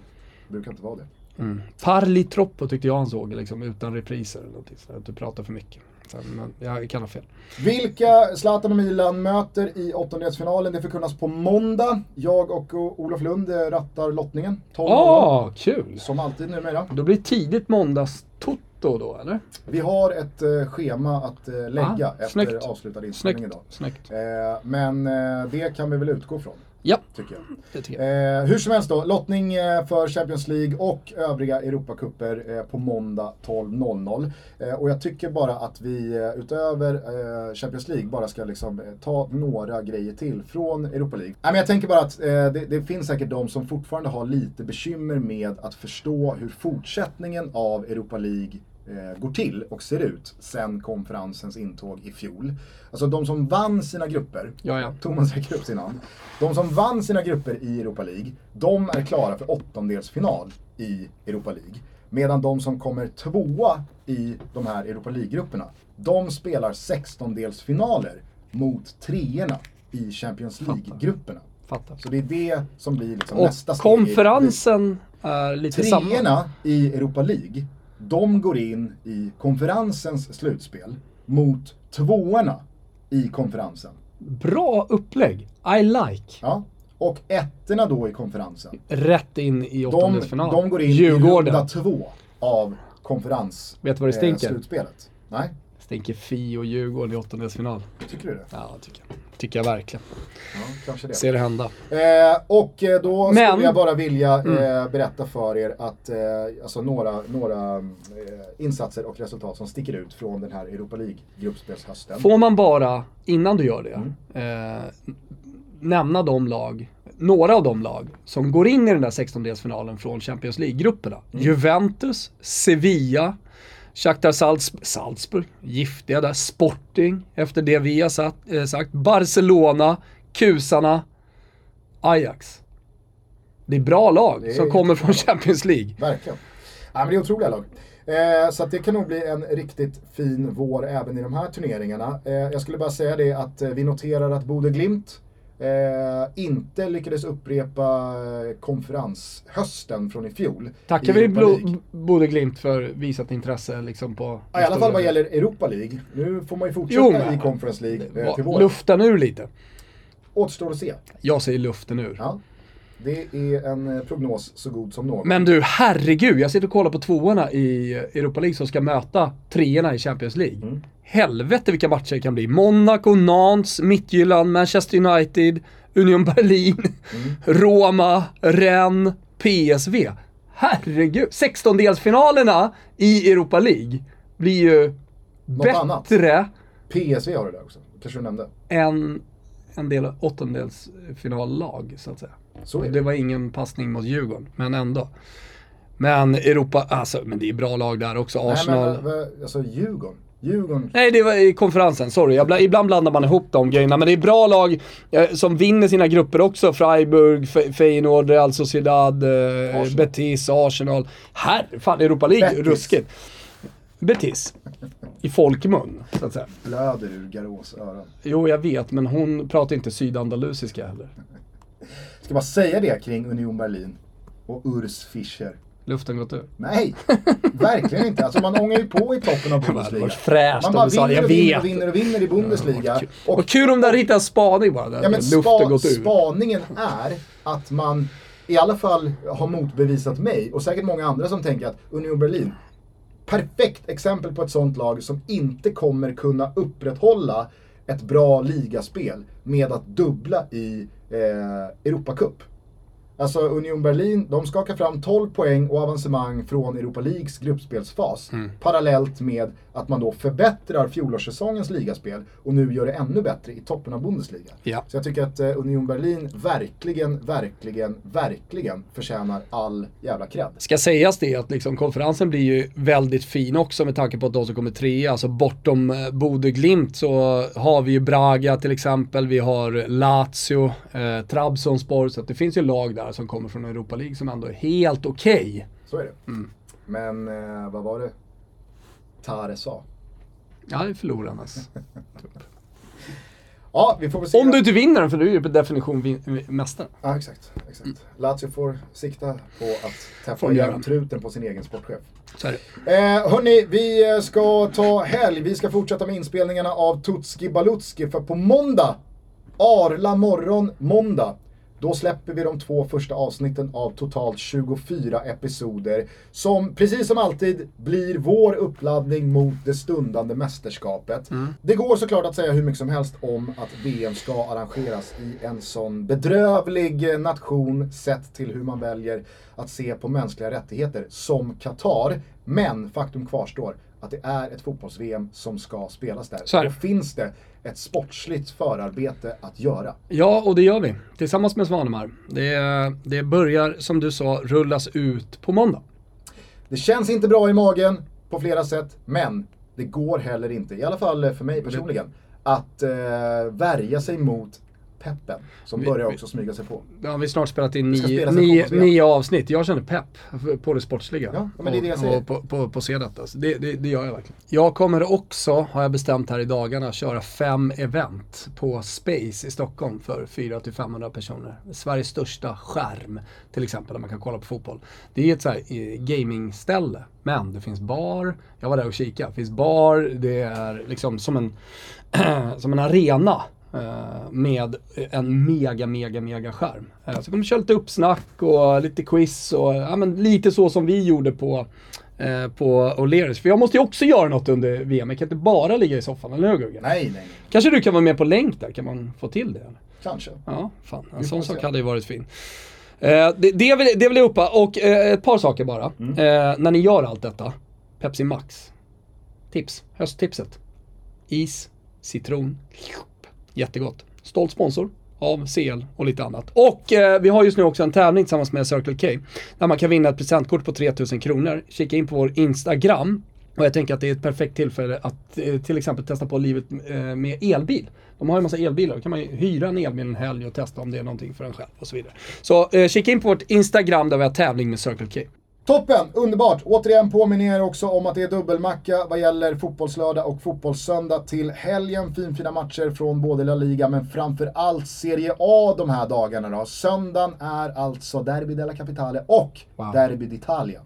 det brukar inte vara det. Mm. Parli troppo tyckte jag han såg liksom, utan repriser eller någonting. Så att du pratar för mycket. Så, men jag kan ha fel. Vilka Zlatan och Milan möter i åttondelsfinalen, det förkunnas på måndag. Jag och Olof Lund rattar lottningen. 12 Ah, kul! Som alltid numera. Då blir det tidigt måndags Toto då, eller? Vi har ett eh, schema att eh, lägga Ah, efter snyggt. avslutad inspelning idag. Snyggt. Eh, men eh, det kan vi väl utgå från, Ja, tycker jag. det tycker jag. Eh, hur som helst då, lottning eh, för Champions League och övriga Europacuper eh, på måndag 12.00. Eh, och jag tycker bara att vi eh, utöver eh, Champions League bara ska liksom, ta några grejer till från Europa League. Nej, men jag tänker bara att det, det finns säkert de som fortfarande har lite bekymmer med att förstå hur fortsättningen av Europa League eh, går till och ser ut sen konferensens intåg i fjol. Alltså de som vann sina grupper, Ja, ja. Thomas räcker upp sin hand. De som vann sina grupper i Europa League, de är klara för åttondelsfinal i Europa League. Medan de som kommer tvåa i de här Europa League-grupperna, de spelar 16-delsfinaler mot treorna i Champions League-grupperna. Så det är det som blir liksom Och nästa steg League. konferensen är lite samma. Treorna i Europa League, de går in i konferensens slutspel mot tvåorna i konferensen. Bra upplägg. I like. Ja. Och ettorna då i konferensen, Rätt in i de, åttondelsfinal. de går in i Djurgården. runda två av konferens Vet du vad det eh, stinker? slutspelet. Nej, Stinker Fi och Djurgården i åttondelsfinal. tycker du det? Ja, tycker jag. Tycker jag verkligen. Ja, kanske det. Ser det hända. Eh, och eh, då Men- skulle jag bara vilja eh, Mm. berätta för er att eh, alltså några, några eh, insatser och resultat som sticker ut från den här Europa League-gruppspelshösten. Får man bara, innan du gör det, Mm. eh, nämna de lag, några av de lag som går in i den där 16-delsfinalen från Champions League-grupperna. Mm. Juventus, Sevilla, Shakhtar Salzburg, Salzburg, giftiga där, Sporting, efter det vi har satt, eh, sagt, Barcelona, Kusarna, Ajax. Det är bra lag är som kommer från. Champions League. Verkligen. Ja, men det är otroliga lag. Eh, så det kan nog bli en riktigt fin vår även i de här turneringarna. Eh, jag skulle bara säga det att eh, vi noterar att Bode Glimt eh, inte lyckades upprepa eh, konferenshösten från i fjol. Tackar vi. Bode Glimt för visat intresse liksom på... Ja, I alla fall vad gäller Europa League. Nu får man ju fortsätta Jo, men- i Conference League eh, till våren. Luften ur lite. Återstår att se. Jag säger luften ur. Ja. Det är en eh, prognos så god som någon. Men du, herregud. Jag sitter och kollar på tvåorna i Europa League som ska möta treorna i Champions League. Helvete vilka matcher det kan bli. Monaco, Nantes, Midtjylland, Manchester United, Union Berlin, Roma, Rennes, PSV. Herregud. 16-delsfinalerna i Europa League blir ju Något annat. bättre PSV har du där också, kanske du nämnde. än en del åttondelsfinallag så att säga. Så det det. var ingen passning mot Djurgården, men ändå. Men Europa, alltså, men det är bra lag där också. Nej Arsenal. men vad- alltså Djurgården. Djurgården. Nej, det var i konferensen. Sorry. Jag bla, ibland blandar man ihop de grejerna. Men det är bra lag eh, som vinner sina grupper också. Freiburg, Fe- Feyenoord, Real Sociedad, eh, Arsenal. Betis, Arsenal. Här, fan Europa League, Betis. ruskigt. Betis. I folkmun, så att säga. Blöder ur Garås öron. Jo, jag vet, men hon pratar inte sydandalusiska heller. Ska bara säga det kring Union Berlin och Urs Fischer. Luften gått ur. Nej, verkligen inte. Alltså man ångar ju på i toppen av hade Bundesliga. fräscht Man bara du sa vinner jag och vinner och vinner och vinner i Bundesliga. Och kul om där hittar en spaning bara. Där Ja men luften spa, gått ur. spaningen är att man i alla fall har motbevisat mig och säkert många andra som tänker att Union Berlin, perfekt exempel på ett sånt lag som inte kommer kunna upprätthålla ett bra ligaspel med att dubbla i eh, Europacup. Alltså Union Berlin, de skakar fram 12 poäng och avancemang från Europa Leagues gruppspelsfas. Mm. Parallellt med att man då förbättrar fjolårssäsongens ligaspel och nu gör det ännu bättre i toppen av Bundesliga. Ja. Så jag tycker att eh, Union Berlin verkligen, verkligen, verkligen förtjänar all jävla cred. Ska sägas det att liksom konferensen blir ju väldigt fin också med tanke på att de som kommer trea, alltså bortom eh, Bodø Glimt så har vi ju Braga till exempel, vi har Lazio, eh, Trabzonspor, så det finns ju lag där som kommer från Europa League som ändå är helt okej. Så är det. Men eh, vad var det Tare sa? Ja, det är förlorarnas. Ja, vi får väl se. Om du inte vinner den, för du är ju per definition mästare. Ja, exakt. exakt. Lazio får sikta på att täppa igen truten på sin egen sportchef. Så är det. Eh, hörni, vi eh, ska ta helg. Vi ska fortsätta med inspelningarna av Tutski Balutski. För på måndag, Arla morgon måndag, då släpper vi de två första avsnitten av totalt 24 episoder. Som precis som alltid blir vår uppladdning mot det stundande mästerskapet. Det går såklart att säga hur mycket som helst om att VM ska arrangeras i en sån bedrövlig nation sett till hur man väljer att se på mänskliga rättigheter som Qatar. Men faktum kvarstår att det är ett fotbolls-VM som ska spelas där. Då finns det ett sportsligt förarbete att göra. Ja, och det gör vi. Tillsammans med Svanemar. Det, det börjar, som du sa, rullas ut på måndag. Det känns inte bra i magen på flera sätt, men det går heller inte, i alla fall för mig personligen, att eh, värja sig mot peppen som Vi- börjar också smyga sig på. Ja, vi har snart spelat in nio, nio, nio avsnitt. Jag känner pepp på det sportsliga. Ja, men det är det jag och, säger. och på, på, på se detta. Det, det, det gör jag verkligen. Jag kommer också, har jag bestämt här i dagarna, köra fem event på Space i Stockholm för 400-500 personer. Sveriges största skärm, till exempel, där man kan kolla på fotboll. Det är ett så här eh, gamingställe, men det finns bar. Jag var där och kikade. Det finns bar, det är liksom som en, som en arena. Eh, Med en mega, mega, mega skärm. Eh, Så kommer vi köra lite uppsnack och lite quiz och ja, men lite så som vi gjorde på eh, på O'Learys. För jag måste ju också göra något under VM. Jag kan inte bara ligga i soffan, eller hur Guggen? Nej, nej, nej. Kanske du kan vara med på länk där? Kan man få till det? Eller? Kanske. Ja, fan. En sån sak hade ju varit fin. Eh, det, det, vill, det vill jag uppa. Och eh, ett par saker bara. Mm. Eh, när ni gör allt detta. Pepsi Max. Tips. Hösttipset. Is, citron. Jättegott. Stolt sponsor av CL och lite annat. Och eh, vi har just nu också en tävling tillsammans med Circle K. Där man kan vinna ett presentkort på 3000 kronor. Kika in på vår Instagram. Och jag tänker att det är ett perfekt tillfälle att eh, till exempel testa på livet eh, med elbil. De har ju en massa elbilar, då kan man ju hyra en elbil en helg och testa om det är någonting för en själv och så vidare. Så eh, kika in på vårt Instagram där vi har tävling med Circle K. Toppen, underbart! Återigen påminner er också om att det är dubbelmacka vad gäller fotbollslördag och fotbollssöndag till helgen. Finfina matcher från både La Liga men framförallt Serie A de här dagarna då. Söndagen är alltså Derby della Capitale och Wow. Derby d'Italia.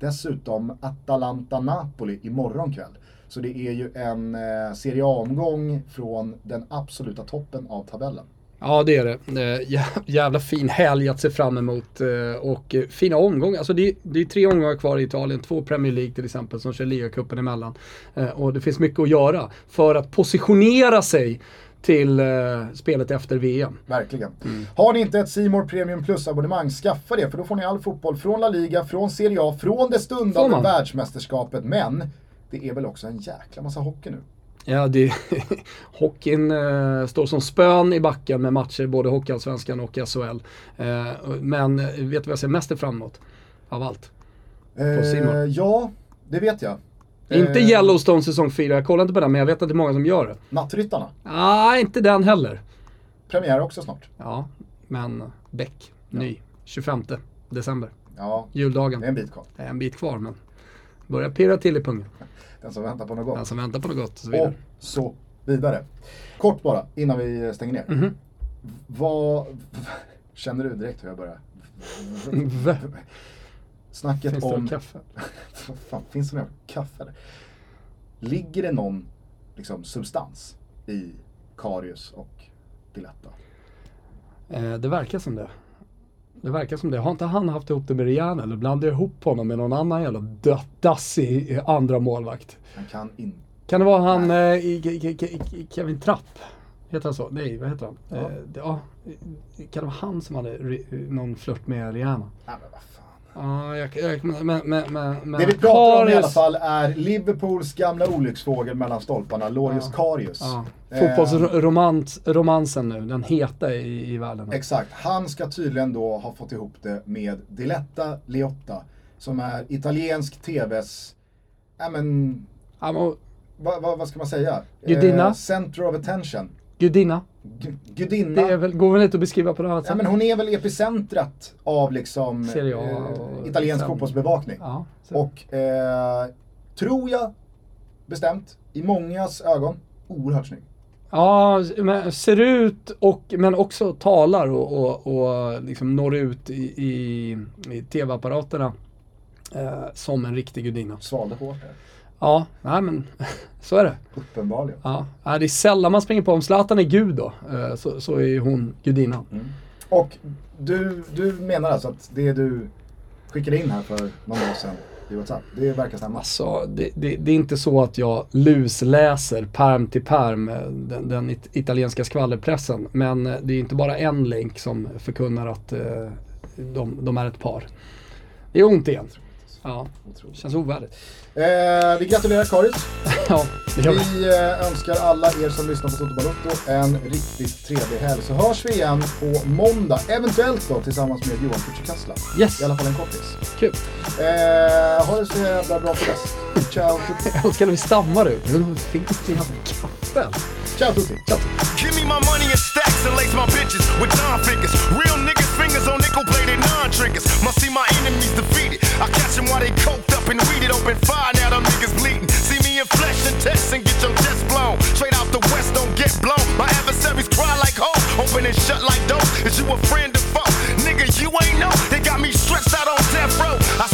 Dessutom Atalanta-Napoli imorgon kväll. Så det är ju en eh, Serie A-omgång från den absoluta toppen av tabellen. Ja det är det. Jä- jävla fin helg att se fram emot eh, och eh, fina omgångar. Alltså det, det är tre omgångar kvar i Italien, två Premier League till exempel som kör ligacupen emellan. Eh, och det finns mycket att göra för att positionera sig till eh, spelet efter VM. Verkligen. Har ni inte ett Simor Premium Plus-abonnemang, skaffa det för då får ni all fotboll från La Liga, från Serie A, från det stundande världsmästerskapet. Men det är väl också en jäkla massa hockey nu. Ja, det, hockeyn eh, står som spön i backen med matcher både Hockeyallsvenskan och SHL. Eh, men eh, vet du vad jag ser mest fram emot? Av allt? Eh, ja, det vet jag. Inte Eh, Yellowstone säsong 4, jag kollar inte på den men jag vet att det är många som gör det. Nattryttarna. Nej, inte den heller. Premiär också snart. Ja, men Beck, ny, 25 december. Ja, Juldagen. det är en bit kvar. Det är en bit kvar men börjar pirra till i pungen. Den som väntar på något Den gott. som väntar på något gott och så Och vidare. så vidare. Kort bara, innan vi stänger ner. Mhm. Vad... Känner du direkt hur jag börjar? Snacket Finns det om... någon kaffe? Vad fan, finns det någon kaffe? Ligger det någon liksom, substans i Karius och Diletta? Eh, det verkar som det. Det verkar som det. Har inte han haft ihop det med Rihanna eller blandar jag ihop honom med någon annan jävla dassig andra målvakt? Han kan inte... Kan det vara han eh, Kevin Trapp? Heter han så? Nej, vad heter han? Ja. Eh, det- ja. Kan det vara han som hade någon flört med Rihanna? Nej men vad fan. Ja, jag, jag, men, men, men, men, Det vi pratar om i alla fall är Liverpools gamla olycksfågel mellan stolparna, Lorius Karius. Ja. Eh, Fotbollsromansen nu, den heta i, i världen. Exakt. Han ska tydligen då ha fått ihop det med Diletta Leotta, som är italiensk TVs, ja men, Ja, vad, vad, vad ska man säga? Gudinna? Eh, center of attention. Gudinna. Gu- Gudinna. Det är väl, går väl inte att beskriva på något annat Ja sätt? men hon är väl epicentrat av liksom Serie A eh, och italiensk sen- fotbollsbevakning. Ja. Och eh, tror jag bestämt, i mångas ögon, oerhört snygg. Ja, men ser ut och, men också talar och, och, och liksom når ut i, i, i tv-apparaterna eh, som en riktig gudinna. Svalde hårt där. Ja, nej men så är det. Uppenbarligen. Ja, det är sällan man springer på, om Zlatan är gud då, eh, så, så är hon gudinnan. Och du, du menar alltså att det du skickade in här för någon dag sedan i WhatsApp, det verkar stämma? Alltså, det, det, det är inte så att jag lusläser perm till perm eh, den, den it, italienska skvallerpressen. Men eh, det är inte bara en länk som förkunnar att eh, de, de är ett par. Det är ont igen. Ja, känns ovärdigt. Eh, vi gratulerar Karis. Ja, vi. Eh, önskar alla er som lyssnar på Toto Balotto en riktigt trevlig helg. Så hörs vi igen på måndag, eventuellt då tillsammans med Johan Kücükasla. Yes. I alla fall en kompis. Kul. Eh, ha det så jävla bra till dess. Ciao tutti. Jag älskar när vi stammar ut. Men Finns det jävla kaffe? Ciao tutti. Ciao. Give me my money in stacks and lace my bitches with John figures. Real niggas fingers on nickel plated non triggers. Must see my enemies defeated. I catch them while they coked up and weeded open fire. Now them niggas bleeding. See me in flesh and test and get your chest blown. Straight out the west, don't get blown. My adversaries cry like hoes. Open and shut like doors. Is you a friend or foe? Nigga, you ain't know. They got me stretched out on death row. I